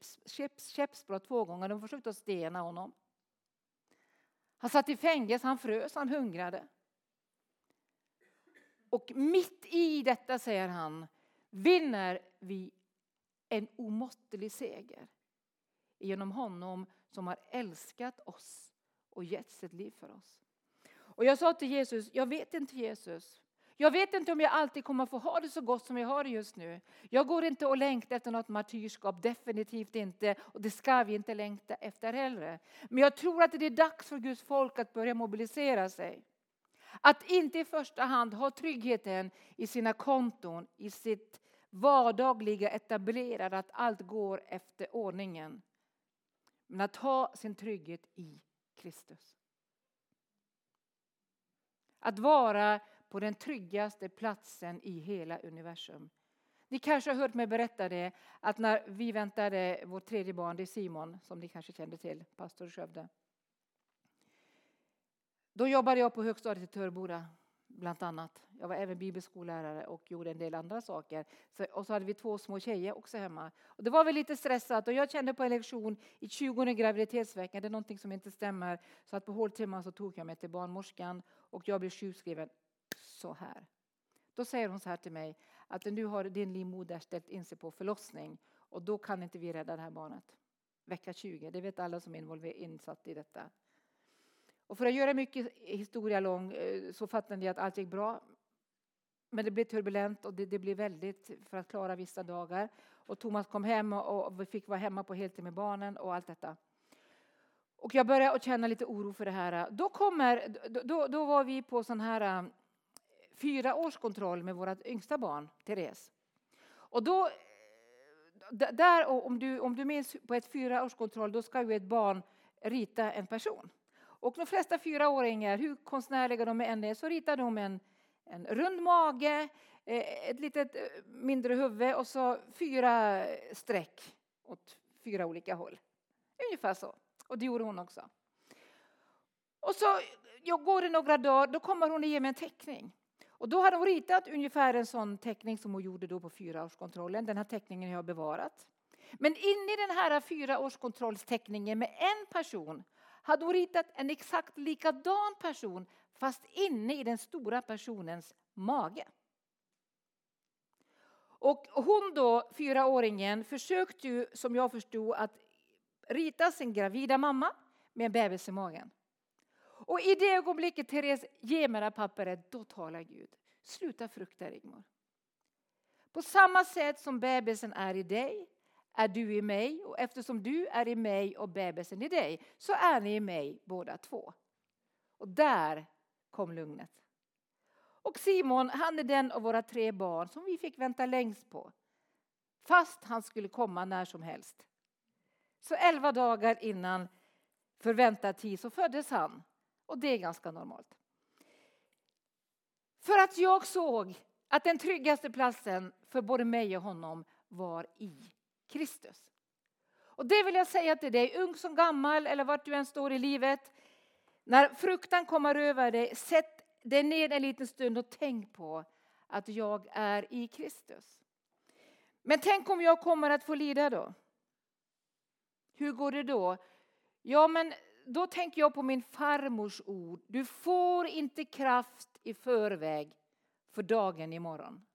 käppsbrott två gånger, de har försökt att stena honom. Han satt i fängelse, han frös, han hungrade. Och mitt i detta, säger han, vinner vi en omåttlig seger genom honom som har älskat oss och gett sitt liv för oss. Och jag sa till Jesus, jag vet inte Jesus. Jag vet inte om jag alltid kommer få ha det så gott som jag har det just nu. Jag går inte och längtar efter något martyrskap, definitivt inte. Och det ska vi inte längta efter heller. Men jag tror att det är dags för Guds folk att börja mobilisera sig. Att inte i första hand ha tryggheten i sina konton, i sitt vardagliga etablerade, att allt går efter ordningen. Men att ha sin trygghet i Kristus. Att vara på den tryggaste platsen i hela universum. Ni kanske har hört mig berätta det, att när vi väntade vårt tredje barn, det är Simon, som ni kanske kände till, pastor i Skövde. Då jobbade jag på högstadiet i Törboda, bland annat. Jag var även bibelskollärare och gjorde en del andra saker. Så, och så hade vi två små tjejer också hemma. Och det var väl lite stressat och jag kände på en lektion i 20 graviditetsveckan, det är någonting som inte stämmer. Så att på håltimman så tog jag mig till barnmorskan och jag blev sjukskriven så här. Då säger hon så här till mig att nu har din livmoder ställt in sig på förlossning och då kan inte vi rädda det här barnet. Vecka 20, det vet alla som är insatta i detta. Och för att göra mycket historia lång eh, så fattade jag att allt gick bra. Men det blev turbulent och det, det blev väldigt för att klara vissa dagar. Och Thomas kom hem och vi fick vara hemma på heltid med barnen och allt detta. Och jag började att känna lite oro för det här. Då, kommer, då, då var vi på sån här eh, fyra års kontroll med vårt yngsta barn, Therese. Och då, eh, där, om, du, om du minns på ett fyra års kontroll, då ska ju ett barn rita en person. Och de flesta fyraåringar, hur konstnärliga de än är, så ritar de en, en rund mage, eh, ett litet eh, mindre huvud och så fyra streck åt fyra olika håll. Ungefär så. Och det gjorde hon också. Och så jag går det några dagar, då kommer hon och ger mig en teckning. Och då hade hon ritat ungefär en sån teckning som hon gjorde då på fyraårskontrollen. Den här teckningen har jag bevarat. Men in i den här fyraårskontrollsteckningen med en person hade hon ritat en exakt likadan person fast inne i den stora personens mage. Och hon då, fyraåringen, försökte ju som jag förstod att rita sin gravida mamma med en bebis i magen. Och i det ögonblicket Therese ger mig det här pappret, då talar Gud. Sluta frukta Rigmor. På samma sätt som bebisen är i dig är du i mig och eftersom du är i mig och bebisen i dig så är ni i mig båda två. Och där kom lugnet. Och Simon, han är den av våra tre barn som vi fick vänta längst på. Fast han skulle komma när som helst. Så elva dagar innan förväntad tid så föddes han. Och det är ganska normalt. För att jag såg att den tryggaste platsen för både mig och honom var i Kristus. Och det vill jag säga till dig, ung som gammal eller vart du än står i livet. När fruktan kommer över dig, sätt dig ner en liten stund och tänk på att jag är i Kristus. Men tänk om jag kommer att få lida då? Hur går det då? Ja, men då tänker jag på min farmors ord. Du får inte kraft i förväg för dagen imorgon.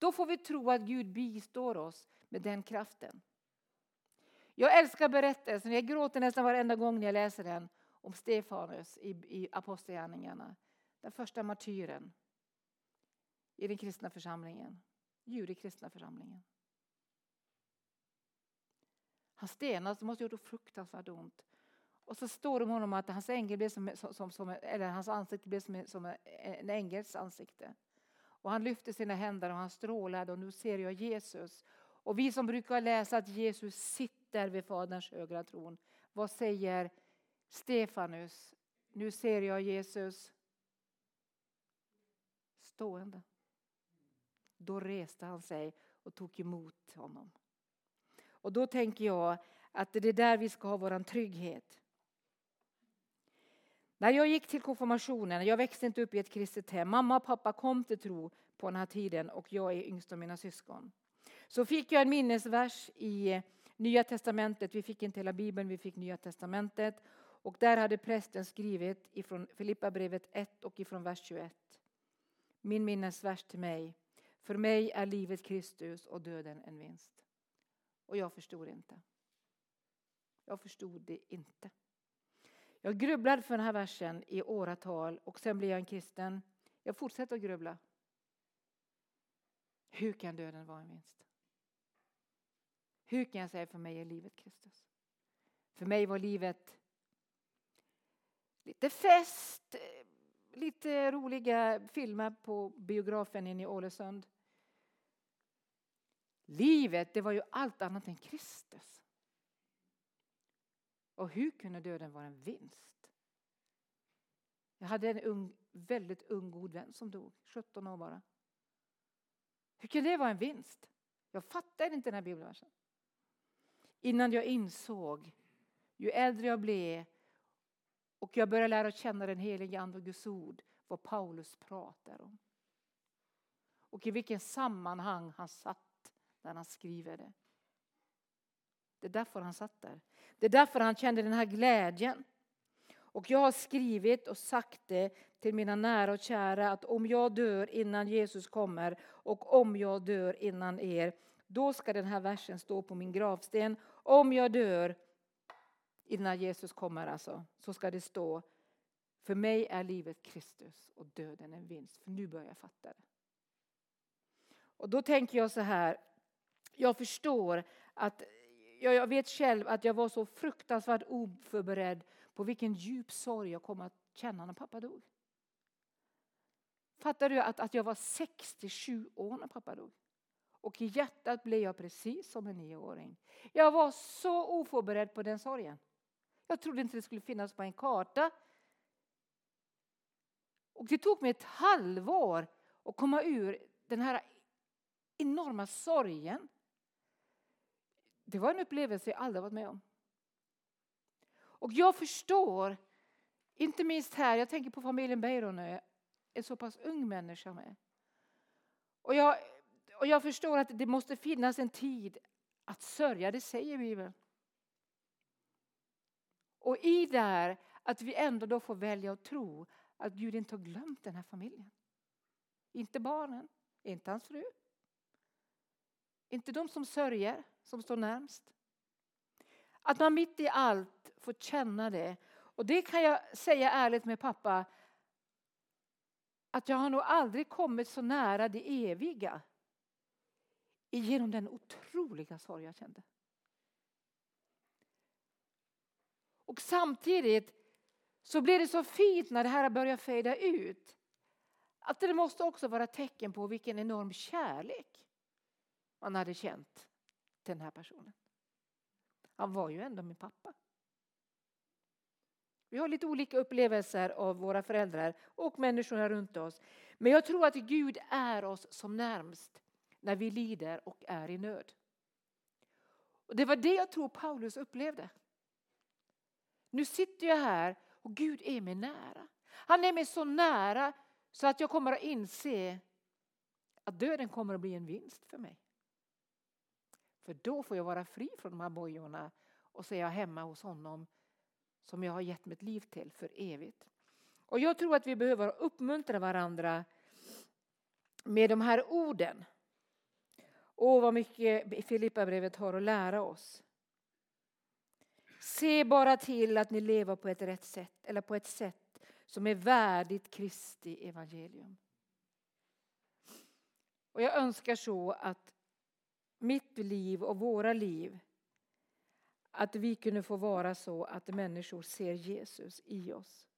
Då får vi tro att Gud bistår oss med den kraften. Jag älskar berättelsen, jag gråter nästan varenda gång när jag läser den, om Stefanus i, i Apostlagärningarna. Den första martyren i den kristna församlingen, judekristna församlingen. Han stenas, det måste ha gjort fruktansvärt ont. Och så står det om honom att hans, ängel blev som, som, som, eller hans ansikte blev som, som en ängels ansikte. Och han lyfte sina händer och han strålade och nu ser jag Jesus. Och vi som brukar läsa att Jesus sitter vid Faderns högra tron. Vad säger Stefanus? Nu ser jag Jesus stående. Då reste han sig och tog emot honom. Och då tänker jag att det är där vi ska ha vår trygghet. När jag gick till konfirmationen, jag växte inte upp i ett kristet hem. Mamma och pappa kom till tro på den här tiden och jag är yngst av mina syskon. Så fick jag en minnesvers i Nya Testamentet. Vi fick inte hela Bibeln, vi fick Nya Testamentet. Och där hade prästen skrivit ifrån Filippabrevet 1 och ifrån vers 21. Min minnesvers till mig. För mig är livet Kristus och döden en vinst. Och jag förstod inte. Jag förstod det inte. Jag grubblade för den här versen i åratal och sen blev jag en kristen. Jag fortsätter att grubbla. Hur kan döden vara en vinst? Hur kan jag säga för mig är livet Kristus? För mig var livet lite fest, lite roliga filmer på biografen inne i Ålesund. Livet, det var ju allt annat än Kristus. Och hur kunde döden vara en vinst? Jag hade en ung, väldigt ung god vän som dog, 17 år bara. Hur kunde det vara en vinst? Jag fattade inte den här bibelversen. Innan jag insåg, ju äldre jag blev och jag började lära känna den helige Ande och Guds ord, vad Paulus pratar om. Och i vilken sammanhang han satt när han skriver det. Det är därför han satt där. Det är därför han kände den här glädjen. Och jag har skrivit och sagt det till mina nära och kära att om jag dör innan Jesus kommer och om jag dör innan er, då ska den här versen stå på min gravsten. Om jag dör innan Jesus kommer alltså, så ska det stå för mig är livet Kristus och döden en vinst. För nu börjar jag fatta det. Och då tänker jag så här, jag förstår att jag vet själv att jag var så fruktansvärt oförberedd på vilken djup sorg jag kom att känna när pappa dog. Fattar du att, att jag var 67 år när pappa dog? Och i hjärtat blev jag precis som en nioåring. Jag var så oförberedd på den sorgen. Jag trodde inte det skulle finnas på en karta. Och det tog mig ett halvår att komma ur den här enorma sorgen. Det var en upplevelse jag aldrig varit med om. Och jag förstår, inte minst här, jag tänker på familjen Beiro nu, en så pass ung människa med. Och jag, och jag förstår att det måste finnas en tid att sörja, det säger Bibeln. Och i det här att vi ändå då får välja att tro att Gud inte har glömt den här familjen. Inte barnen, inte hans fru. Inte de som sörjer, som står närmst. Att man mitt i allt får känna det. Och det kan jag säga ärligt med pappa. Att jag har nog aldrig kommit så nära det eviga. Genom den otroliga sorg jag kände. Och samtidigt så blir det så fint när det här börjar fejda ut. Att det måste också vara tecken på vilken enorm kärlek man hade känt till den här personen. Han var ju ändå min pappa. Vi har lite olika upplevelser av våra föräldrar och människorna runt oss. Men jag tror att Gud är oss som närmst när vi lider och är i nöd. Och Det var det jag tror Paulus upplevde. Nu sitter jag här och Gud är mig nära. Han är mig så nära så att jag kommer att inse att döden kommer att bli en vinst för mig. För då får jag vara fri från de här bojorna och så är jag hemma hos honom som jag har gett mitt liv till för evigt. Och jag tror att vi behöver uppmuntra varandra med de här orden. Åh, vad mycket Filippa-brevet har att lära oss. Se bara till att ni lever på ett rätt sätt, eller på ett sätt som är värdigt Kristi evangelium. Och jag önskar så att mitt liv och våra liv att vi kunde få vara så att människor ser Jesus i oss.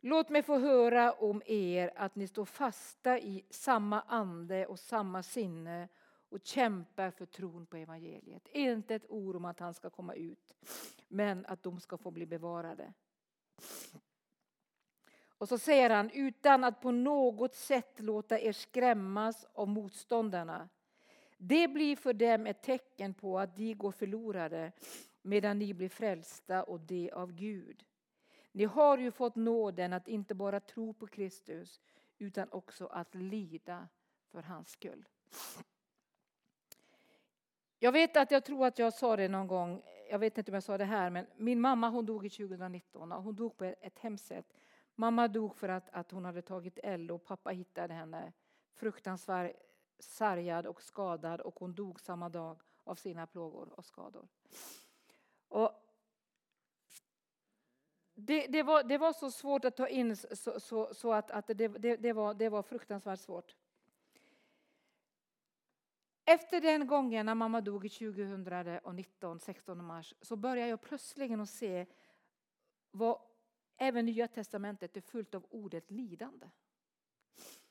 Låt mig få höra om er att ni står fasta i samma ande och samma sinne och kämpar för tron på evangeliet. Inte ett ord om att han ska komma ut, men att de ska få bli bevarade. Och så säger han, utan att på något sätt låta er skrämmas av motståndarna. Det blir för dem ett tecken på att de går förlorade medan ni blir frälsta och det av Gud. Ni har ju fått nåden att inte bara tro på Kristus utan också att lida för hans skull. Jag vet att jag tror att jag sa det någon gång, jag vet inte om jag sa det här, men min mamma hon dog i 2019 och hon dog på ett hemskt sätt. Mamma dog för att, att hon hade tagit eld och pappa hittade henne fruktansvärt sargad och skadad och hon dog samma dag av sina plågor och skador. Och det, det, var, det var så svårt att ta in så, så, så att, att det, det, det, var, det var fruktansvärt svårt. Efter den gången när mamma dog 2019, 16 mars, så började jag plötsligen att se vad även Nya Testamentet är fullt av ordet lidande.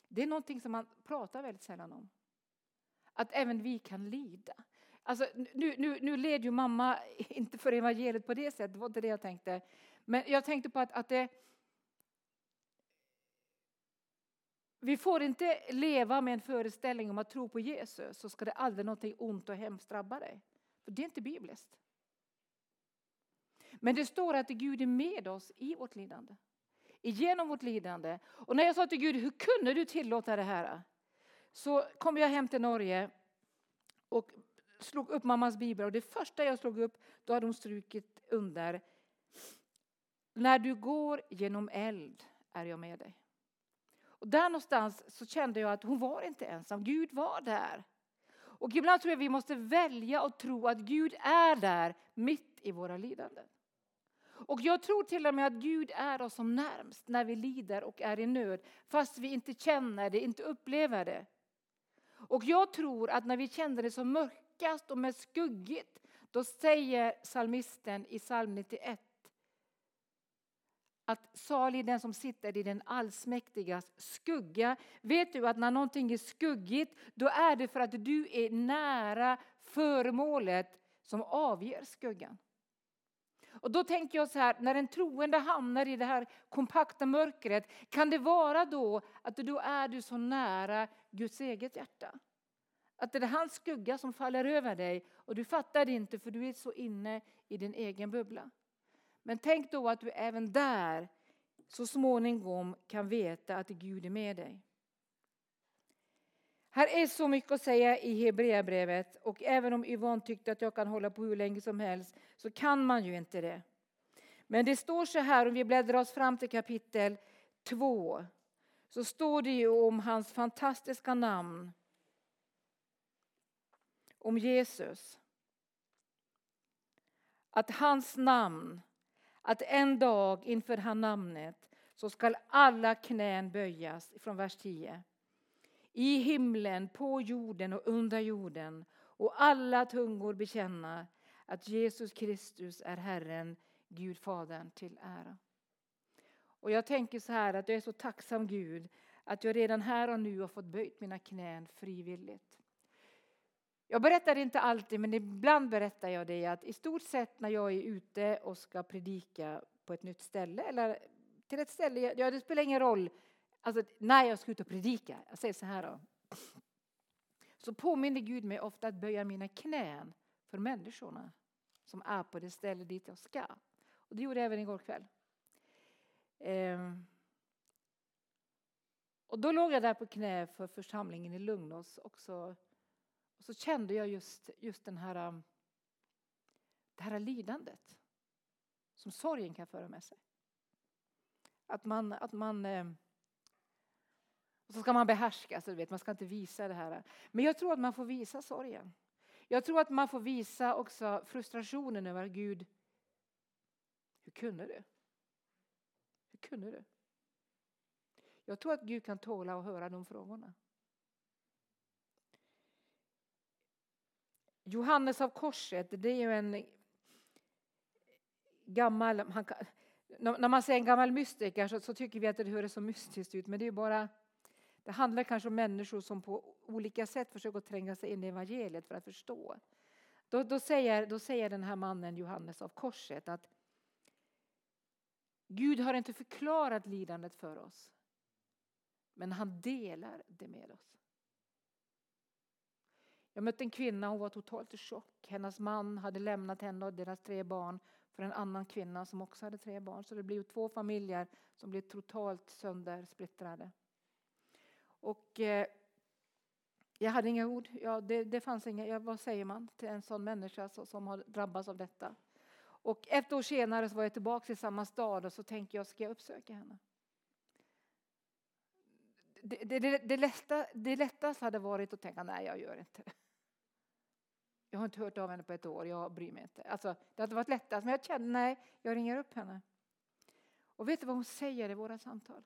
Det är någonting som man pratar väldigt sällan om. Att även vi kan lida. Alltså, nu, nu, nu led ju mamma inte för evangeliet på det sättet, det var inte det jag tänkte. Men jag tänkte på att, att det, vi får inte leva med en föreställning om att tro på Jesus så ska det aldrig någonting ont och hemskt drabba dig. För det är inte bibliskt. Men det står att Gud är med oss i vårt lidande. Genom vårt lidande. Och när jag sa till Gud, hur kunde du tillåta det här? Så kom jag hem till Norge och slog upp mammas bibel. Och det första jag slog upp, då hade hon strukit under. När du går genom eld är jag med dig. Och där någonstans så kände jag att hon var inte ensam, Gud var där. Och ibland tror jag vi måste välja att tro att Gud är där mitt i våra lidanden. Och jag tror till och med att Gud är oss som närmst när vi lider och är i nöd, fast vi inte känner det, inte upplever det. Och jag tror att när vi känner det som mörkast och mest skuggigt, då säger salmisten i psalm 91 att salig den som sitter i den allsmäktigas skugga. Vet du att när någonting är skuggigt, då är det för att du är nära föremålet som avger skuggan. Och då tänker jag så här, när en troende hamnar i det här kompakta mörkret, kan det vara då att då är du så nära Guds eget hjärta? Att det är hans skugga som faller över dig och du fattar det inte för du är så inne i din egen bubbla. Men tänk då att du även där så småningom kan veta att Gud är med dig. Här är så mycket att säga i Hebreerbrevet och även om Yvonne tyckte att jag kan hålla på hur länge som helst så kan man ju inte det. Men det står så här, om vi bläddrar oss fram till kapitel 2, så står det ju om hans fantastiska namn. Om Jesus. Att hans namn, att en dag inför han namnet så skall alla knän böjas, från vers 10 i himlen, på jorden och under jorden och alla tungor bekänna att Jesus Kristus är Herren, Gud Fadern till ära. Och jag tänker så här att jag är så tacksam Gud att jag redan här och nu har fått böjt mina knän frivilligt. Jag berättar inte alltid, men ibland berättar jag det att i stort sett när jag är ute och ska predika på ett nytt ställe eller till ett ställe, ja det spelar ingen roll Alltså när jag ska ut och predika, jag säger så här då. Så påminner Gud mig ofta att böja mina knän för människorna som är på det ställe dit jag ska. Och det gjorde jag även igår kväll. Ehm. Och då låg jag där på knä för församlingen i Lugnås och så, och så kände jag just, just den här, um, det här lidandet som sorgen kan föra med sig. Att man, att man ehm, och så ska man behärska, alltså, sig, vet, man ska inte visa det här. Men jag tror att man får visa sorgen. Jag tror att man får visa också frustrationen över Gud. Hur kunde du? Hur kunde du? Jag tror att Gud kan tåla att höra de frågorna. Johannes av korset, det är ju en gammal... Han, när man säger en gammal mystiker så, så, tycker vi att det hör så mystiskt ut, men det är bara... Det handlar kanske om människor som på olika sätt försöker tränga sig in i evangeliet för att förstå. Då, då, säger, då säger den här mannen Johannes av korset att Gud har inte förklarat lidandet för oss, men han delar det med oss. Jag mötte en kvinna, hon var totalt i chock. Hennes man hade lämnat henne och deras tre barn för en annan kvinna som också hade tre barn. Så det blev två familjer som blev totalt söndersplittrade. Och eh, jag hade inga ord. Ja, det, det fanns inga, ja, vad säger man till en sån människa som, som har drabbats av detta? Och ett år senare så var jag tillbaka i samma stad och så tänkte jag, ska jag uppsöka henne? Det, det, det, det, lätta, det lättaste hade varit att tänka, nej jag gör inte det. Jag har inte hört av henne på ett år, jag bryr mig inte. Alltså, det hade varit lättast, men jag kände nej, jag ringer upp henne. Och vet du vad hon säger i våra samtal?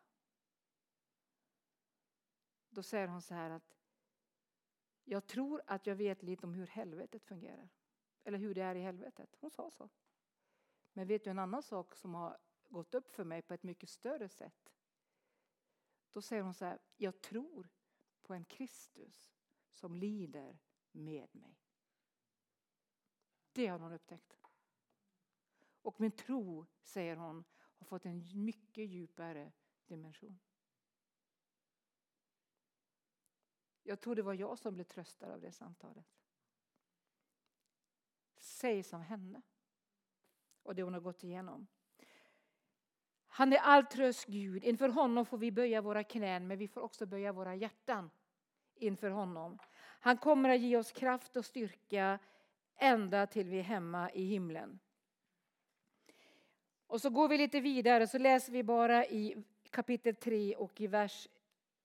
Då säger hon så här att jag tror att jag vet lite om hur helvetet fungerar. Eller hur det är i helvetet. Hon sa så. Men vet du en annan sak som har gått upp för mig på ett mycket större sätt? Då säger hon så här, jag tror på en Kristus som lider med mig. Det har hon upptäckt. Och min tro, säger hon, har fått en mycket djupare dimension. Jag tror det var jag som blev tröstad av det samtalet. Säg som henne och det hon har gått igenom. Han är all tröst Gud. Inför honom får vi böja våra knän men vi får också böja våra hjärtan inför honom. Han kommer att ge oss kraft och styrka ända till vi är hemma i himlen. Och så går vi lite vidare så läser vi bara i kapitel 3 och i vers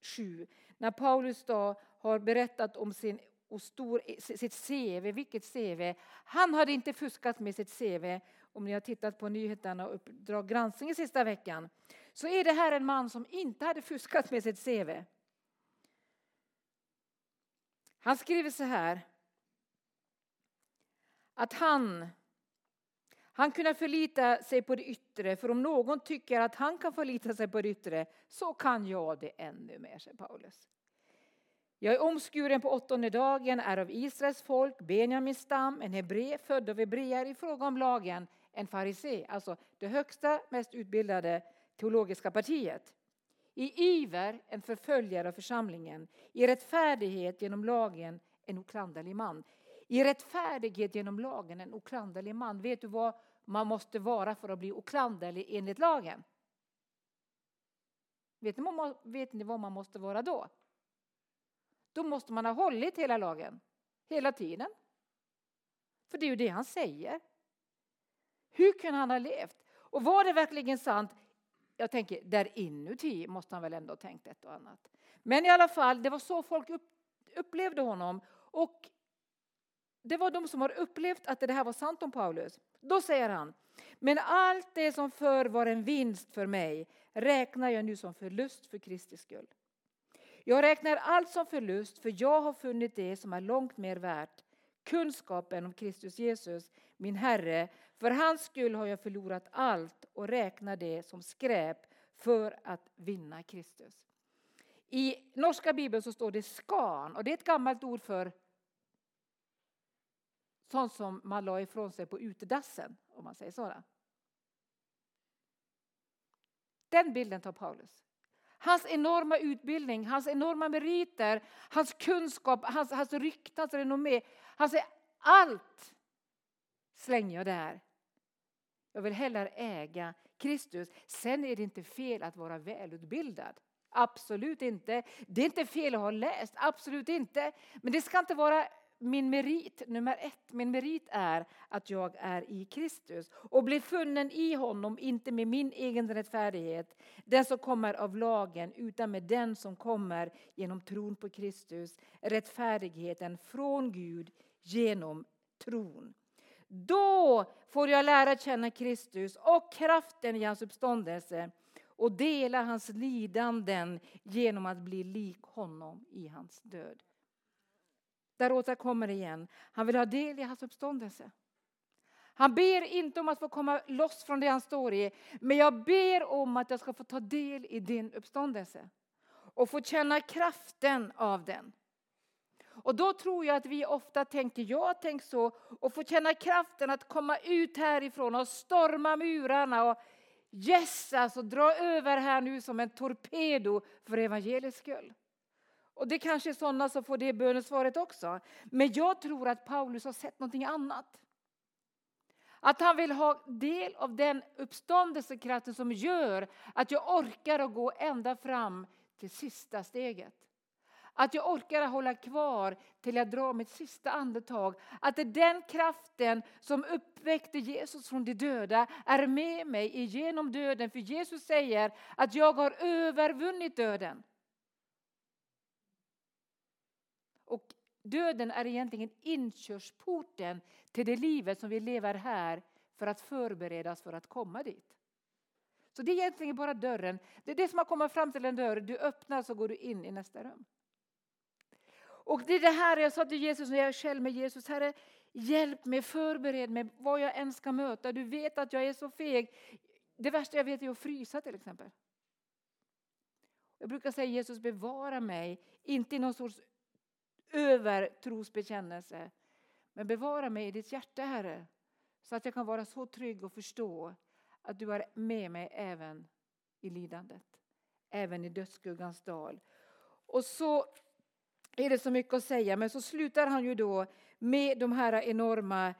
7. När Paulus då har berättat om sin och stor, sitt CV, vilket CV. Han hade inte fuskat med sitt CV. Om ni har tittat på nyheterna och Uppdrag granskning sista veckan så är det här en man som inte hade fuskat med sitt CV. Han skriver så här att han, han kunde förlita sig på det yttre, för om någon tycker att han kan förlita sig på det yttre så kan jag det ännu mer, säger Paulus. Jag är omskuren på åttonde dagen, är av Israels folk, Benjamins stam, en hebré, född av hebreer i fråga om lagen, en farisé, alltså det högsta, mest utbildade teologiska partiet. I iver en förföljare av församlingen, i rättfärdighet genom lagen en oklanderlig man. I rättfärdighet genom lagen en oklanderlig man. Vet du vad man måste vara för att bli oklanderlig enligt lagen? Vet ni, vet ni vad man måste vara då? Då måste man ha hållit hela lagen, hela tiden. För det är ju det han säger. Hur kunde han ha levt? Och var det verkligen sant? Jag tänker, där inuti måste han väl ändå ha tänkt ett och annat. Men i alla fall, det var så folk upplevde honom. Och det var de som har upplevt att det här var sant om Paulus. Då säger han, men allt det som förr var en vinst för mig räknar jag nu som förlust för Kristi skull. Jag räknar allt som förlust för jag har funnit det som är långt mer värt, kunskapen om Kristus Jesus, min Herre. För hans skull har jag förlorat allt och räknar det som skräp för att vinna Kristus. I norska bibeln så står det skan och det är ett gammalt ord för sånt som man la ifrån sig på utedassen, om man säger så. Den bilden tar Paulus. Hans enorma utbildning, hans enorma meriter, hans kunskap, hans, hans rykte, hans renommé. Han säger allt slänger jag där. Jag vill hellre äga Kristus. Sen är det inte fel att vara välutbildad. Absolut inte. Det är inte fel att ha läst, absolut inte. Men det ska inte vara min merit, nummer ett, min merit är att jag är i Kristus och blir funnen i honom, inte med min egen rättfärdighet, den som kommer av lagen, utan med den som kommer genom tron på Kristus, rättfärdigheten från Gud genom tron. Då får jag lära känna Kristus och kraften i hans uppståndelse och dela hans lidanden genom att bli lik honom i hans död. Där återkommer det igen. Han vill ha del i hans uppståndelse. Han ber inte om att få komma loss från det han står i, men jag ber om att jag ska få ta del i din uppståndelse och få känna kraften av den. Och då tror jag att vi ofta tänker, jag har tänkt så, och få känna kraften att komma ut härifrån och storma murarna och yes, alltså dra över här nu som en torpedo för evangeliets skull. Och det kanske är sådana som får det bönesvaret också. Men jag tror att Paulus har sett någonting annat. Att han vill ha del av den uppståndelsekraften som gör att jag orkar att gå ända fram till sista steget. Att jag orkar hålla kvar till jag drar mitt sista andetag. Att det är den kraften som uppväckte Jesus från de döda är med mig genom döden. För Jesus säger att jag har övervunnit döden. Och döden är egentligen inkörsporten till det livet som vi lever här för att förberedas för att komma dit. Så det är egentligen bara dörren. Det är det som har kommit fram till en dörr. Du öppnar så går du in i nästa rum. Och det är det här jag sa till Jesus när jag är själv med Jesus. Herre, hjälp mig, förbered mig vad jag än ska möta. Du vet att jag är så feg. Det värsta jag vet är att frysa till exempel. Jag brukar säga Jesus bevara mig, inte i någon sorts över trosbekännelse. Men bevara mig i ditt hjärta Herre. Så att jag kan vara så trygg och förstå att du är med mig även i lidandet. Även i dödsskuggans dal. Och så är det så mycket att säga, men så slutar han ju då med de här enorma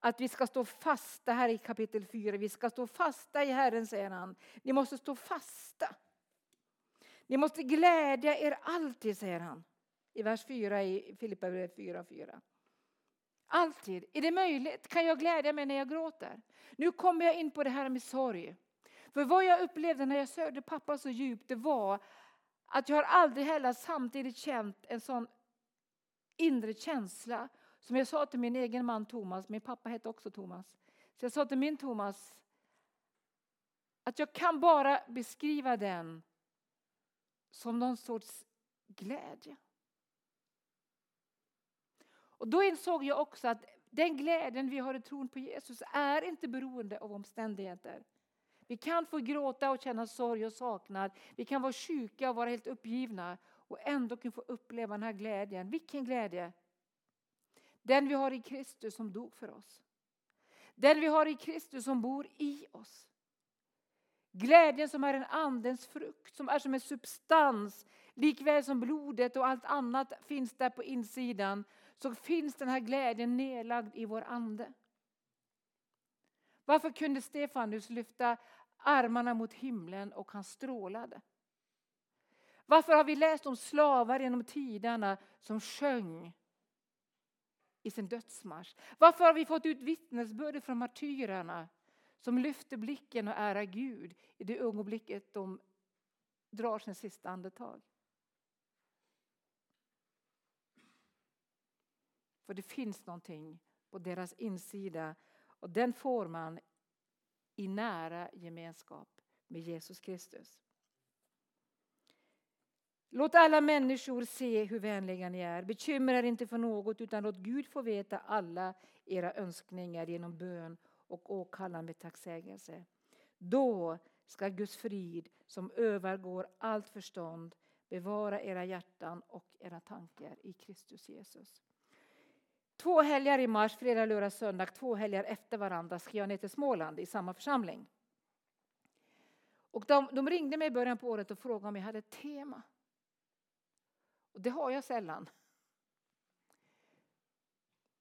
att vi ska stå fasta här i kapitel 4. Vi ska stå fasta i Herren, säger han. Ni måste stå fasta. Ni måste glädja er alltid, säger han. I vers 4 i Filipperbrevet 4, 4. Alltid. Är det möjligt? Kan jag glädja mig när jag gråter? Nu kommer jag in på det här med sorg. För vad jag upplevde när jag sörjde pappa så djupt, det var att jag har aldrig heller samtidigt känt en sån inre känsla. Som jag sa till min egen man Thomas, min pappa hette också Thomas. Så jag sa till min Thomas att jag kan bara beskriva den som någon sorts glädje. Och då insåg jag också att den glädjen vi har i tron på Jesus är inte beroende av omständigheter. Vi kan få gråta och känna sorg och saknad. Vi kan vara sjuka och vara helt uppgivna och ändå kan få uppleva den här glädjen. Vilken glädje? Den vi har i Kristus som dog för oss. Den vi har i Kristus som bor i oss. Glädjen som är en andens frukt, som är som en substans. Likväl som blodet och allt annat finns där på insidan så finns den här glädjen nedlagd i vår ande. Varför kunde Stefanus lyfta armarna mot himlen och han strålade? Varför har vi läst om slavar genom tiderna som sjöng i sin dödsmarsch? Varför har vi fått ut vittnesbörd från martyrerna som lyfter blicken och ärar Gud i det ögonblicket de drar sin sista andetag? För det finns någonting på deras insida och den får man i nära gemenskap med Jesus Kristus. Låt alla människor se hur vänliga ni är. Bekymra er inte för något utan låt Gud få veta alla era önskningar genom bön och åkallan med tacksägelse. Då ska Guds frid som övergår allt förstånd bevara era hjärtan och era tankar i Kristus Jesus. Två helger i mars, fredag, lördag, söndag, två helger efter varandra ska jag ner till Småland i samma församling. Och de, de ringde mig i början på året och frågade om jag hade ett tema. Och det har jag sällan.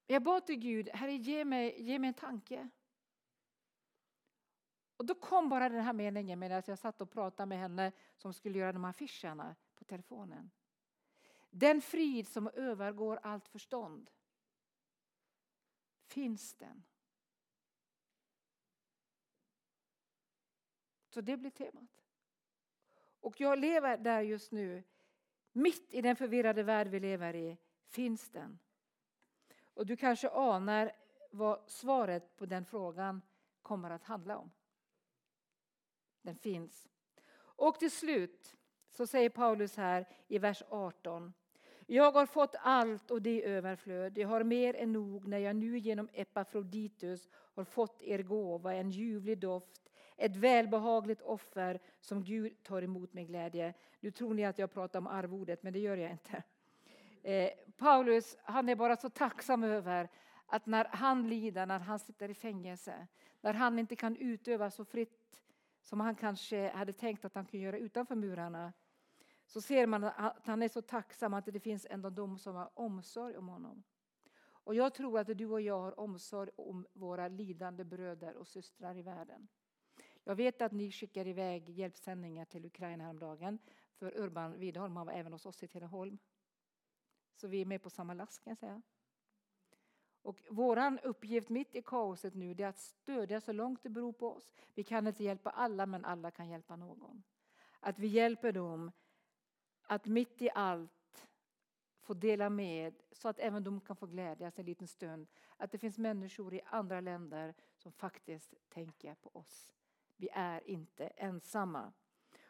Jag bad till Gud, Herre ge mig, ge mig en tanke. Och då kom bara den här meningen medan jag satt och pratade med henne som skulle göra de här affischerna på telefonen. Den frid som övergår allt förstånd finns den. Så det blir temat. Och jag lever där just nu. Mitt i den förvirrade värld vi lever i finns den. Och du kanske anar vad svaret på den frågan kommer att handla om. Den finns. Och till slut så säger Paulus här i vers 18. Jag har fått allt och det överflöd. Jag har mer än nog när jag nu genom Epafroditus har fått er gåva, en ljuvlig doft, ett välbehagligt offer som Gud tar emot med glädje. Nu tror ni att jag pratar om arvodet, men det gör jag inte. Eh, Paulus han är bara så tacksam över att när han lider, när han sitter i fängelse, när han inte kan utöva så fritt som han kanske hade tänkt att han kunde göra utanför murarna, så ser man att han är så tacksam att det finns ändå de som har omsorg om honom. Och jag tror att du och jag har omsorg om våra lidande bröder och systrar i världen. Jag vet att ni skickar iväg hjälpsändningar till Ukraina häromdagen. För Urban Widholm var även hos oss i Tidaholm. Så vi är med på samma last kan jag säga. Och vår uppgift mitt i kaoset nu är att stödja så långt det beror på oss. Vi kan inte hjälpa alla, men alla kan hjälpa någon. Att vi hjälper dem att mitt i allt få dela med så att även de kan få glädjas en liten stund. Att det finns människor i andra länder som faktiskt tänker på oss. Vi är inte ensamma.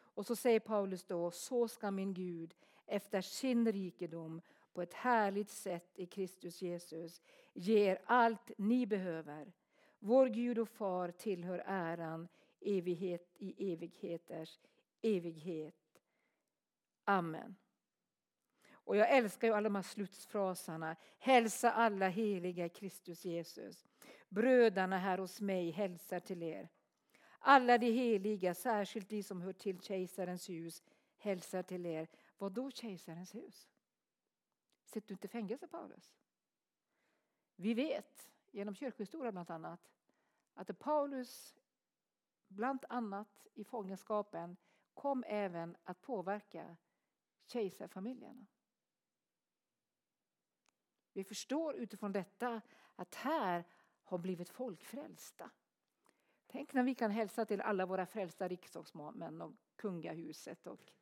Och så säger Paulus då, så ska min Gud efter sin rikedom på ett härligt sätt i Kristus Jesus ge er allt ni behöver. Vår Gud och Far tillhör äran evighet i evigheters evighet. Amen. Och jag älskar ju alla de här slutsfraserna. Hälsa alla heliga Kristus Jesus. Bröderna här hos mig hälsar till er. Alla de heliga, särskilt de som hör till kejsarens hus, hälsar till er. Vad då kejsarens hus? Sitter du inte i fängelse, Paulus? Vi vet, genom kyrkohistoria bland annat, att Paulus bland annat i fångenskapen kom även att påverka kejsarfamiljerna. Vi förstår utifrån detta att här har blivit folk frälsta. Tänk när vi kan hälsa till alla våra frälsta riksdagsmän och kungahuset och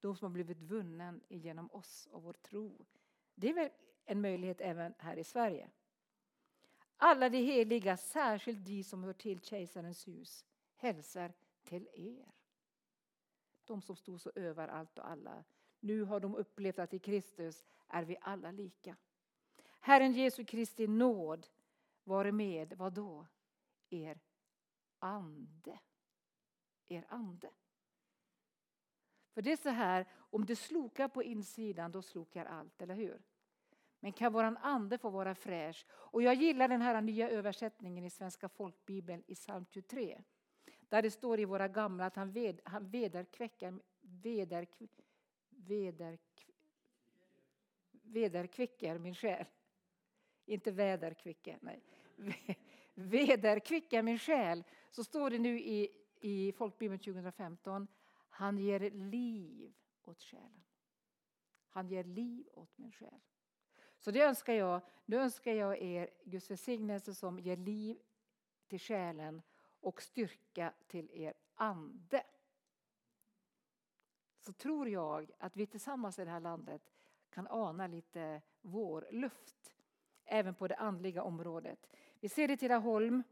de som har blivit vunnen genom oss och vår tro. Det är väl en möjlighet även här i Sverige. Alla de heliga, särskilt de som hör till kejsarens hus, hälsar till er. De som stod så över allt och alla. Nu har de upplevt att i Kristus är vi alla lika. Herren Jesu Kristi nåd vare med, vad då? Er ande. Er ande. För det är så här, om det slokar på insidan, då slokar allt, eller hur? Men kan våran ande få vara fräsch? Och jag gillar den här nya översättningen i Svenska folkbibeln i psalm 23. Där det står i våra gamla att han, ved, han vederkväcker, vederk, vederk, vederkvicker min själ. Inte väderkvicker, nej. Vederkvicker min själ. Så står det nu i, i folkbibeln 2015. Han ger liv åt själen. Han ger liv åt min själ. Så det önskar jag. Nu önskar jag er Guds välsignelse som ger liv till själen och styrka till er ande. Så tror jag att vi tillsammans i det här landet kan ana lite vår luft även på det andliga området. Vi ser det i Tidaholm.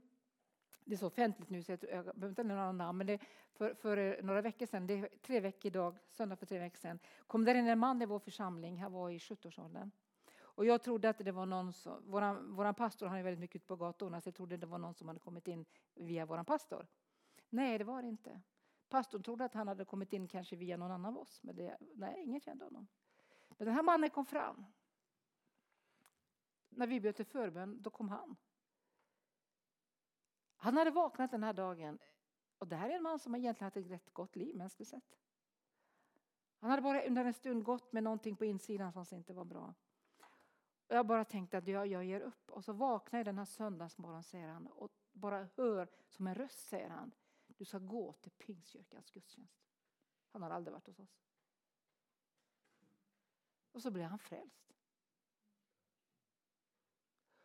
Det är så offentligt nu så jag behöver inte nämna några namn. Men det, för, för, eh, några veckor sedan, det är tre veckor idag, söndag för tre veckor sedan, kom där in en man i vår församling. Han var i 70-årsåldern. Och jag trodde att det var någon som, våran, våran pastor han är väldigt mycket ute på gatorna så jag trodde det var någon som hade kommit in via våran pastor. Nej, det var det inte. Pastorn trodde att han hade kommit in kanske via någon annan av oss, men det, nej, ingen kände honom. Men den här mannen kom fram. När vi bjöd till förbön, då kom han. Han hade vaknat den här dagen, och det här är en man som egentligen haft ett rätt gott liv mänskligt sett. Han hade bara under en stund gått med någonting på insidan som inte var bra. Och jag bara tänkte att jag, jag ger upp. Och så vaknar jag den här söndagsmorgonen, säger han, och bara hör som en röst, säger han. Du ska gå till Pingstkyrkans gudstjänst. Han har aldrig varit hos oss. Och så blir han frälst.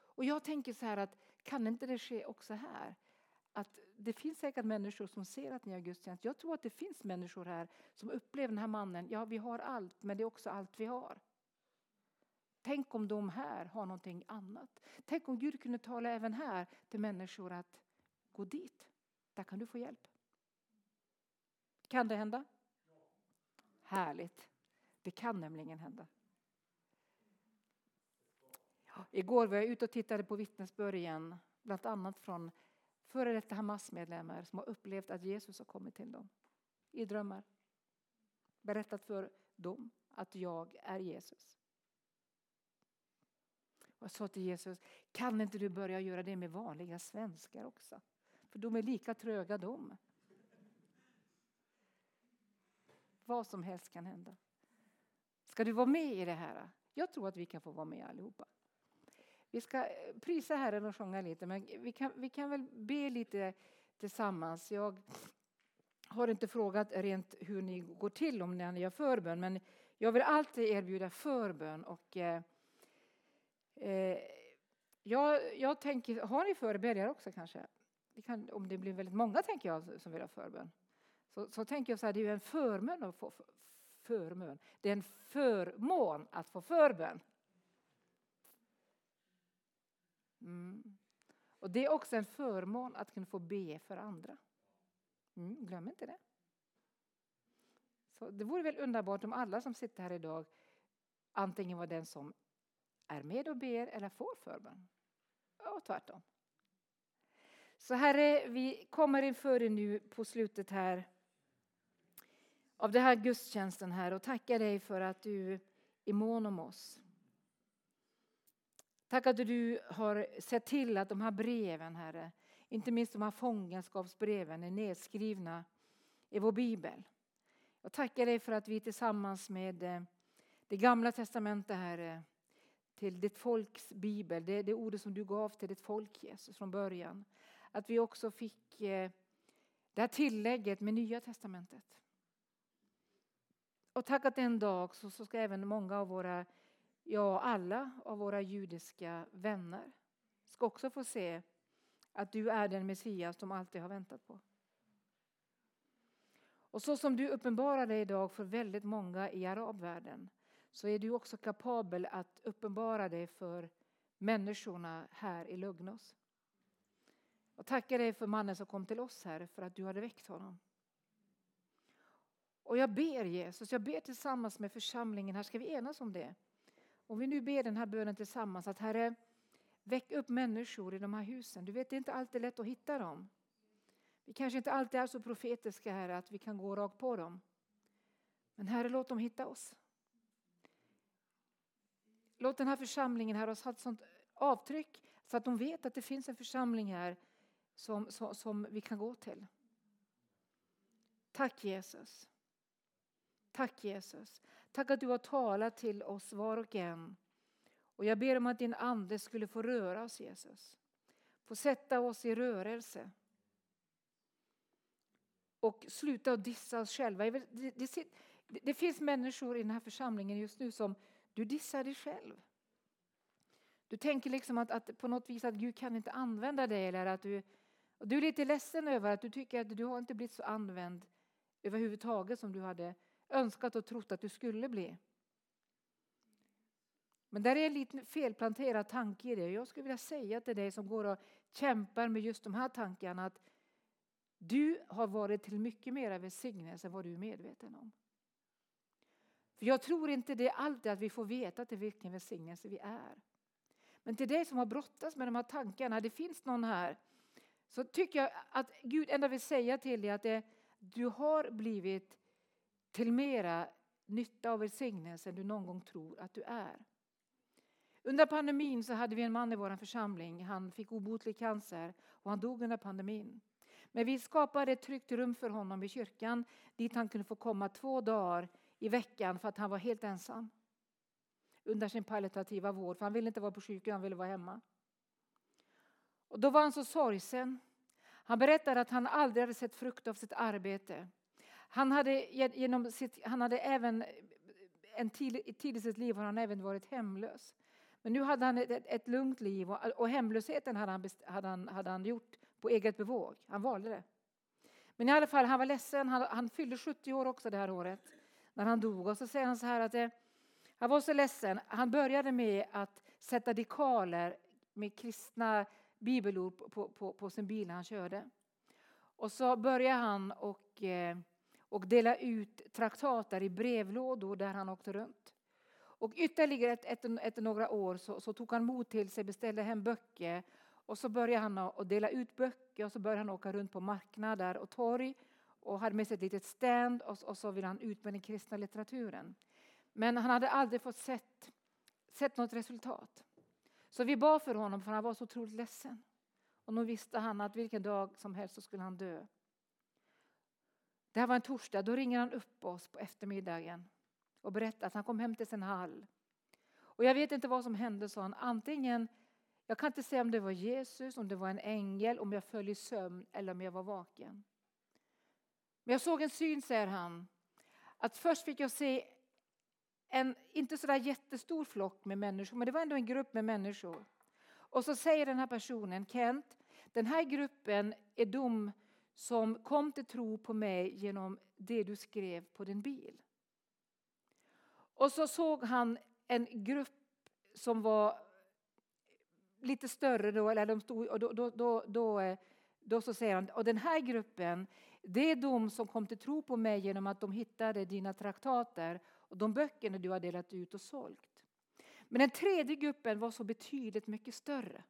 Och jag tänker så här att kan inte det ske också här? Att det finns säkert människor som ser att ni har gudstjänst. Jag tror att det finns människor här som upplever den här mannen. Ja, vi har allt, men det är också allt vi har. Tänk om de här har någonting annat. Tänk om Gud kunde tala även här till människor att gå dit. Där kan du få hjälp. Kan det hända? Härligt. Det kan nämligen hända. Igår var jag ute och tittade på vittnesbörd igen, bland annat från före detta Hamas-medlemmar som har upplevt att Jesus har kommit till dem i drömmar. Berättat för dem att jag är Jesus. Jag sa till Jesus, kan inte du börja göra det med vanliga svenskar också? För de är lika tröga de. Vad som helst kan hända. Ska du vara med i det här? Jag tror att vi kan få vara med allihopa. Vi ska eh, prisa Herren och sjunga lite, men vi kan, vi kan väl be lite tillsammans. Jag har inte frågat rent hur ni går till om när ni gör förbön, men jag vill alltid erbjuda förbön. Och, eh, eh, jag, jag tänker, har ni förebedjare också kanske? Det kan, om det blir väldigt många tänker jag som vill ha förbön. Så, så tänker jag så här, det är ju en förmån att få förmån. Det är en förmån att få förbön. Mm. Och det är också en förmån att kunna få be för andra. Mm, glöm inte det. Så det vore väl underbart om alla som sitter här idag antingen var den som är med och ber eller får förbön. Och tvärtom. Så Herre, vi kommer inför dig nu på slutet här av den här gudstjänsten här och tackar dig för att du är mån om oss. Tack att du har sett till att de här breven, Herre, inte minst de här fångenskapsbreven, är nedskrivna i vår bibel. Jag tackar dig för att vi tillsammans med eh, det gamla testamentet, Herre, till ditt folks bibel, det, det ordet som du gav till ditt folk Jesus från början, att vi också fick eh, det här tillägget med nya testamentet. Och tack att en dag så, så ska även många av våra, ja alla av våra judiska vänner ska också få se att du är den Messias de alltid har väntat på. Och så som du uppenbarar dig idag för väldigt många i arabvärlden så är du också kapabel att uppenbara dig för människorna här i Lugnos. Jag tackar dig för mannen som kom till oss här för att du hade väckt honom. Och jag ber Jesus, jag ber tillsammans med församlingen, här ska vi enas om det. Om vi nu ber den här bönen tillsammans att Herre, väck upp människor i de här husen. Du vet, det är inte alltid lätt att hitta dem. Vi kanske inte alltid är så profetiska här att vi kan gå rakt på dem. Men Herre, låt dem hitta oss. Låt den här församlingen här ha satt sånt avtryck så att de vet att det finns en församling här som, som, som vi kan gå till. Tack Jesus. Tack Jesus. Tack att du har talat till oss var och en. Och jag ber om att din ande skulle få röra oss Jesus. Få sätta oss i rörelse. Och sluta att dissa oss själva. Det, det, det, finns människor i den här församlingen just nu som du dissar dig själv. Du tänker liksom att, att på något vis att Gud kan inte använda dig eller att du, du är lite ledsen över att du tycker att du har inte blivit så använd överhuvudtaget som du hade önskat och trott att du skulle bli. Men där är en liten felplanterad tanke i det. Jag skulle vilja säga till dig som går och kämpar med just de här tankarna att du har varit till mycket mer välsignelse än vad du är medveten om. För Jag tror inte det är alltid att vi får veta till vilken välsignelse vi är. Men till dig som har brottats med de här tankarna, det finns någon här, så tycker jag att Gud ändå vill säga till dig att det, du har blivit till mera nytta av välsignelse än du någon gång tror att du är. Under pandemin så hade vi en man i vår församling. Han fick obotlig cancer och han dog under pandemin. Men vi skapade ett tryggt rum för honom i kyrkan dit han kunde få komma två dagar i veckan för att han var helt ensam. Under sin palliativa vård, för han ville inte vara på sjukhus, han ville vara hemma. Och då var han så sorgsen. Han berättade att han aldrig hade sett frukt av sitt arbete. Han hade, genom sitt, han hade även en tid, i sitt liv har han även varit hemlös. Men nu hade han ett, ett lugnt liv och, och hemlösheten hade han, hade, han, hade han gjort på eget bevåg. Han valde det. Men i alla fall, han var ledsen. Han, han fyllde 70 år också det här året när han dog. Och så säger han så här att eh, han var så ledsen. Han började med att sätta dekaler med kristna bibelord på, på, på sin bil när han körde. Och så började han och eh, och dela ut traktater i brevlådor där han åkte runt. Och ytterligare efter, efter några år så, så, tog han mod till sig, beställde hem böcker och så började han att dela ut böcker och så började han åka runt på marknader och torg och hade med sig ett litet stand och, och så ville han ut med den kristna litteraturen. Men han hade aldrig fått sett, sett något resultat. Så vi bad för honom för han var så otroligt ledsen. Och nu visste han att vilken dag som helst så skulle han dö. Det här var en torsdag, då ringer han upp oss på eftermiddagen och berättar att han kom hem till sin hall. Och jag vet inte vad som hände, sa han. Antingen, jag kan inte säga om det var Jesus, om det var en ängel, om jag föll i sömn eller om jag var vaken. Jag såg en syn, säger han. Att först fick jag se en inte sådär jättestor flock med människor, men det var ändå en grupp med människor. Och så säger den här personen, Kent, den här gruppen är de som kom till tro på mig genom det du skrev på din bil. Och så såg han en grupp som var lite större då, eller de stod, och då, då, då, då, eh, då så säger han, och den här gruppen, det är de som kom till tro på mig genom att de hittade dina traktater och de böckerna du har delat ut och sålt. Men den tredje gruppen var så betydligt mycket större.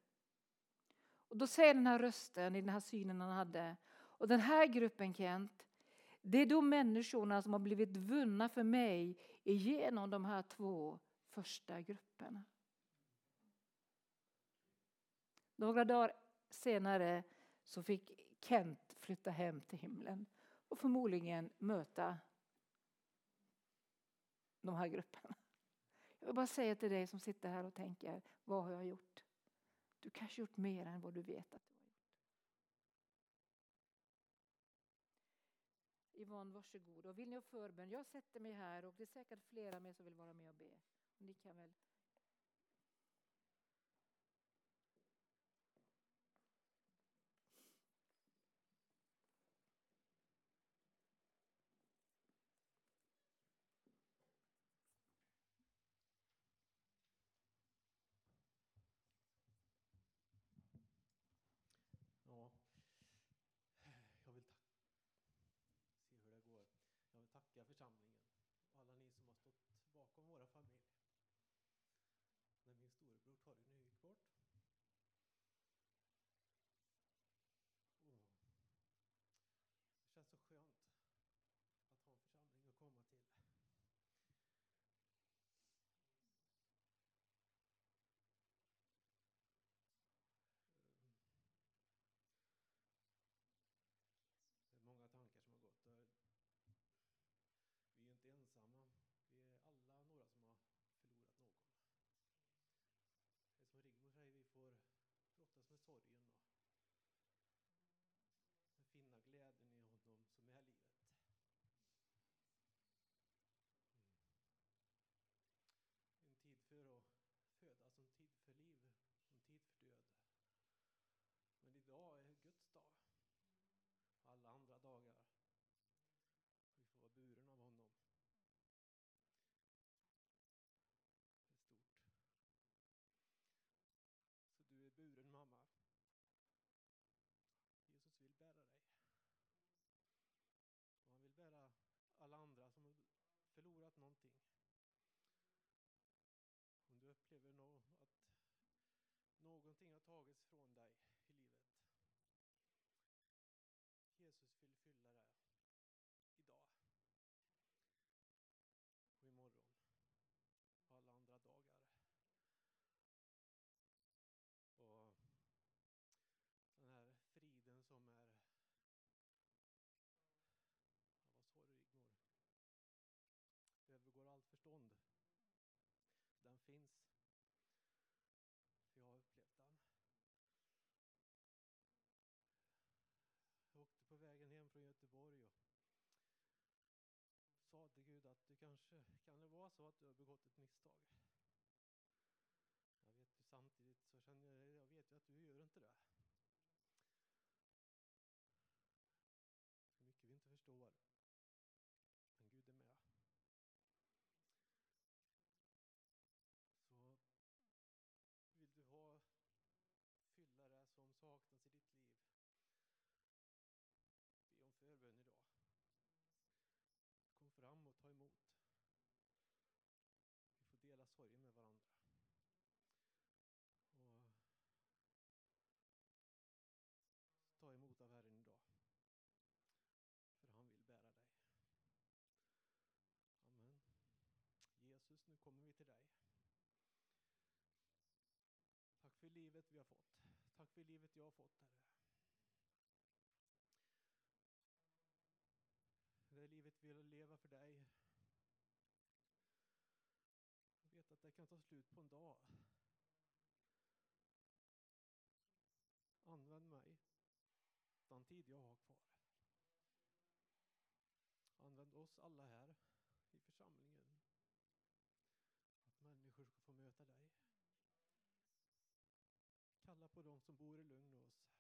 Och då säger den här rösten i den här synen han hade, och den här gruppen Kent, det är de människorna som har blivit vunna för mig genom de här två första grupperna. Några dagar senare så fick Kent flytta hem till himlen och förmodligen möta de här grupperna. Jag vill bara säga till dig som sitter här och tänker, vad har jag gjort? Du kanske gjort mer än vad du vet att du har gjort. Yvonne, varsågod. Och vill ni ha förbön? Jag sätter mig här och det är säkert flera med som vill vara med och be. Ni kan väl tagits från dig. Från Göteborg och sa till Gud att du kanske, kan det vara så att du har begått ett misstag? Jag vet ju samtidigt så känner jag, jag vet ju att du gör inte det. jag fått. Tack för livet jag har fått, Herre. Det livet vill jag leva för dig. Jag vet att det kan ta slut på en dag. Använd mig den tid jag har kvar. Använd oss alla här. på de som bor i Lugnås.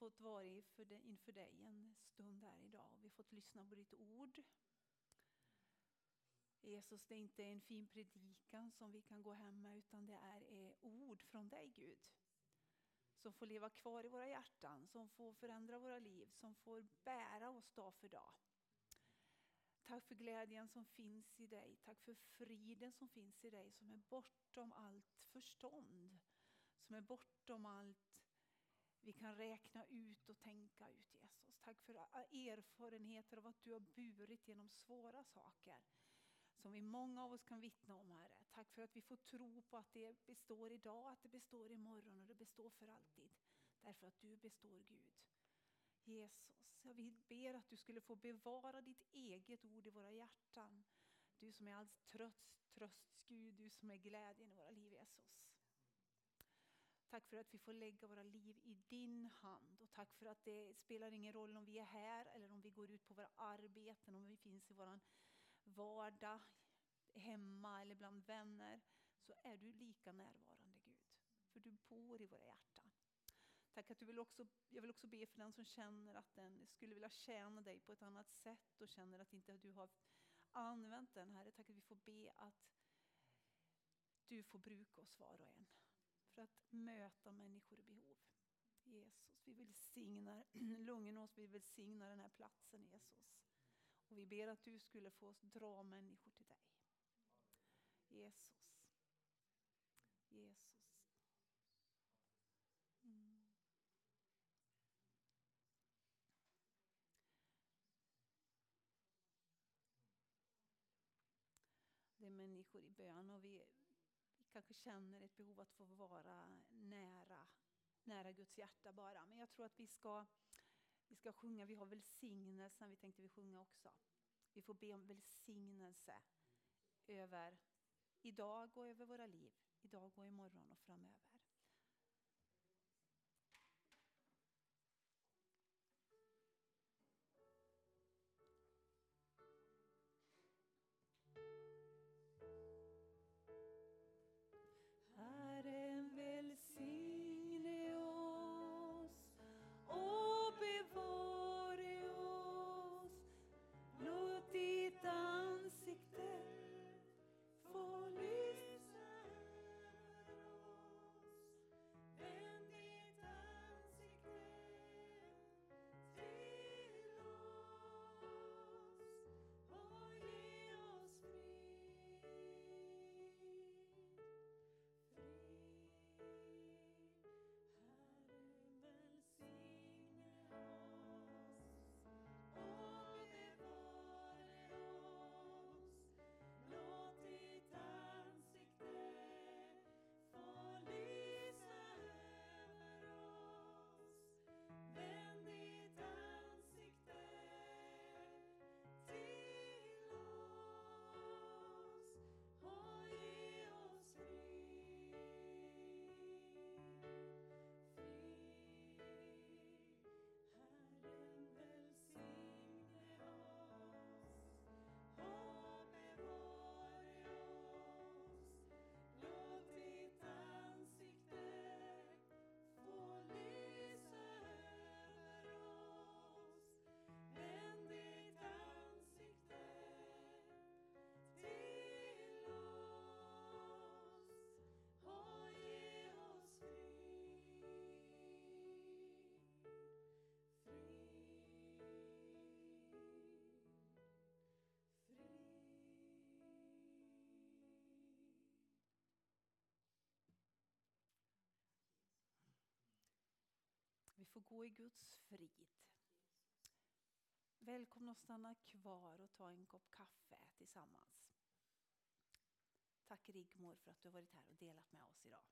Fått vara inför dig en stund här idag. Vi har fått lyssna på ditt ord. Jesus, det är inte en fin predikan som vi kan gå hem med utan det är ord från dig Gud. Som får leva kvar i våra hjärtan, som får förändra våra liv, som får bära oss dag för dag. Tack för glädjen som finns i dig. Tack för friden som finns i dig som är bortom allt förstånd. Som är bortom allt vi kan räkna ut och tänka ut Jesus. Tack för erfarenheter av att du har burit genom svåra saker. Som vi många av oss kan vittna om Herre. Tack för att vi får tro på att det består idag, att det består imorgon och det består för alltid. Därför att du består Gud. Jesus, jag ber att du skulle få bevara ditt eget ord i våra hjärtan. Du som är allt tröst, trösts Gud, du som är glädjen i våra liv Jesus. Tack för att vi får lägga våra liv i din hand och tack för att det spelar ingen roll om vi är här eller om vi går ut på våra arbeten, om vi finns i vår vardag, hemma eller bland vänner, så är du lika närvarande Gud. För du bor i våra hjärtan. Tack att du vill också, jag vill också be för den som känner att den skulle vilja tjäna dig på ett annat sätt och känner att inte du har använt den, Herre. Tack att vi får be att du får bruka oss var och en för att möta människor i behov. Jesus, vi välsignar Lungenås, vi välsignar den här platsen Jesus. Och vi ber att du skulle få oss dra människor till dig. Jesus. Jesus. Mm. Det är människor i bön och vi, vi kanske känner ett behov att få vara nära, nära Guds hjärta bara. Men jag tror att vi ska, vi ska sjunga, vi har välsignelsen, vi tänkte vi sjunga också. Vi får be om välsignelse över idag och över våra liv, idag och imorgon och framöver. Gå i Guds frid. Välkomna att stanna kvar och ta en kopp kaffe tillsammans. Tack Rigmor för att du har varit här och delat med oss idag.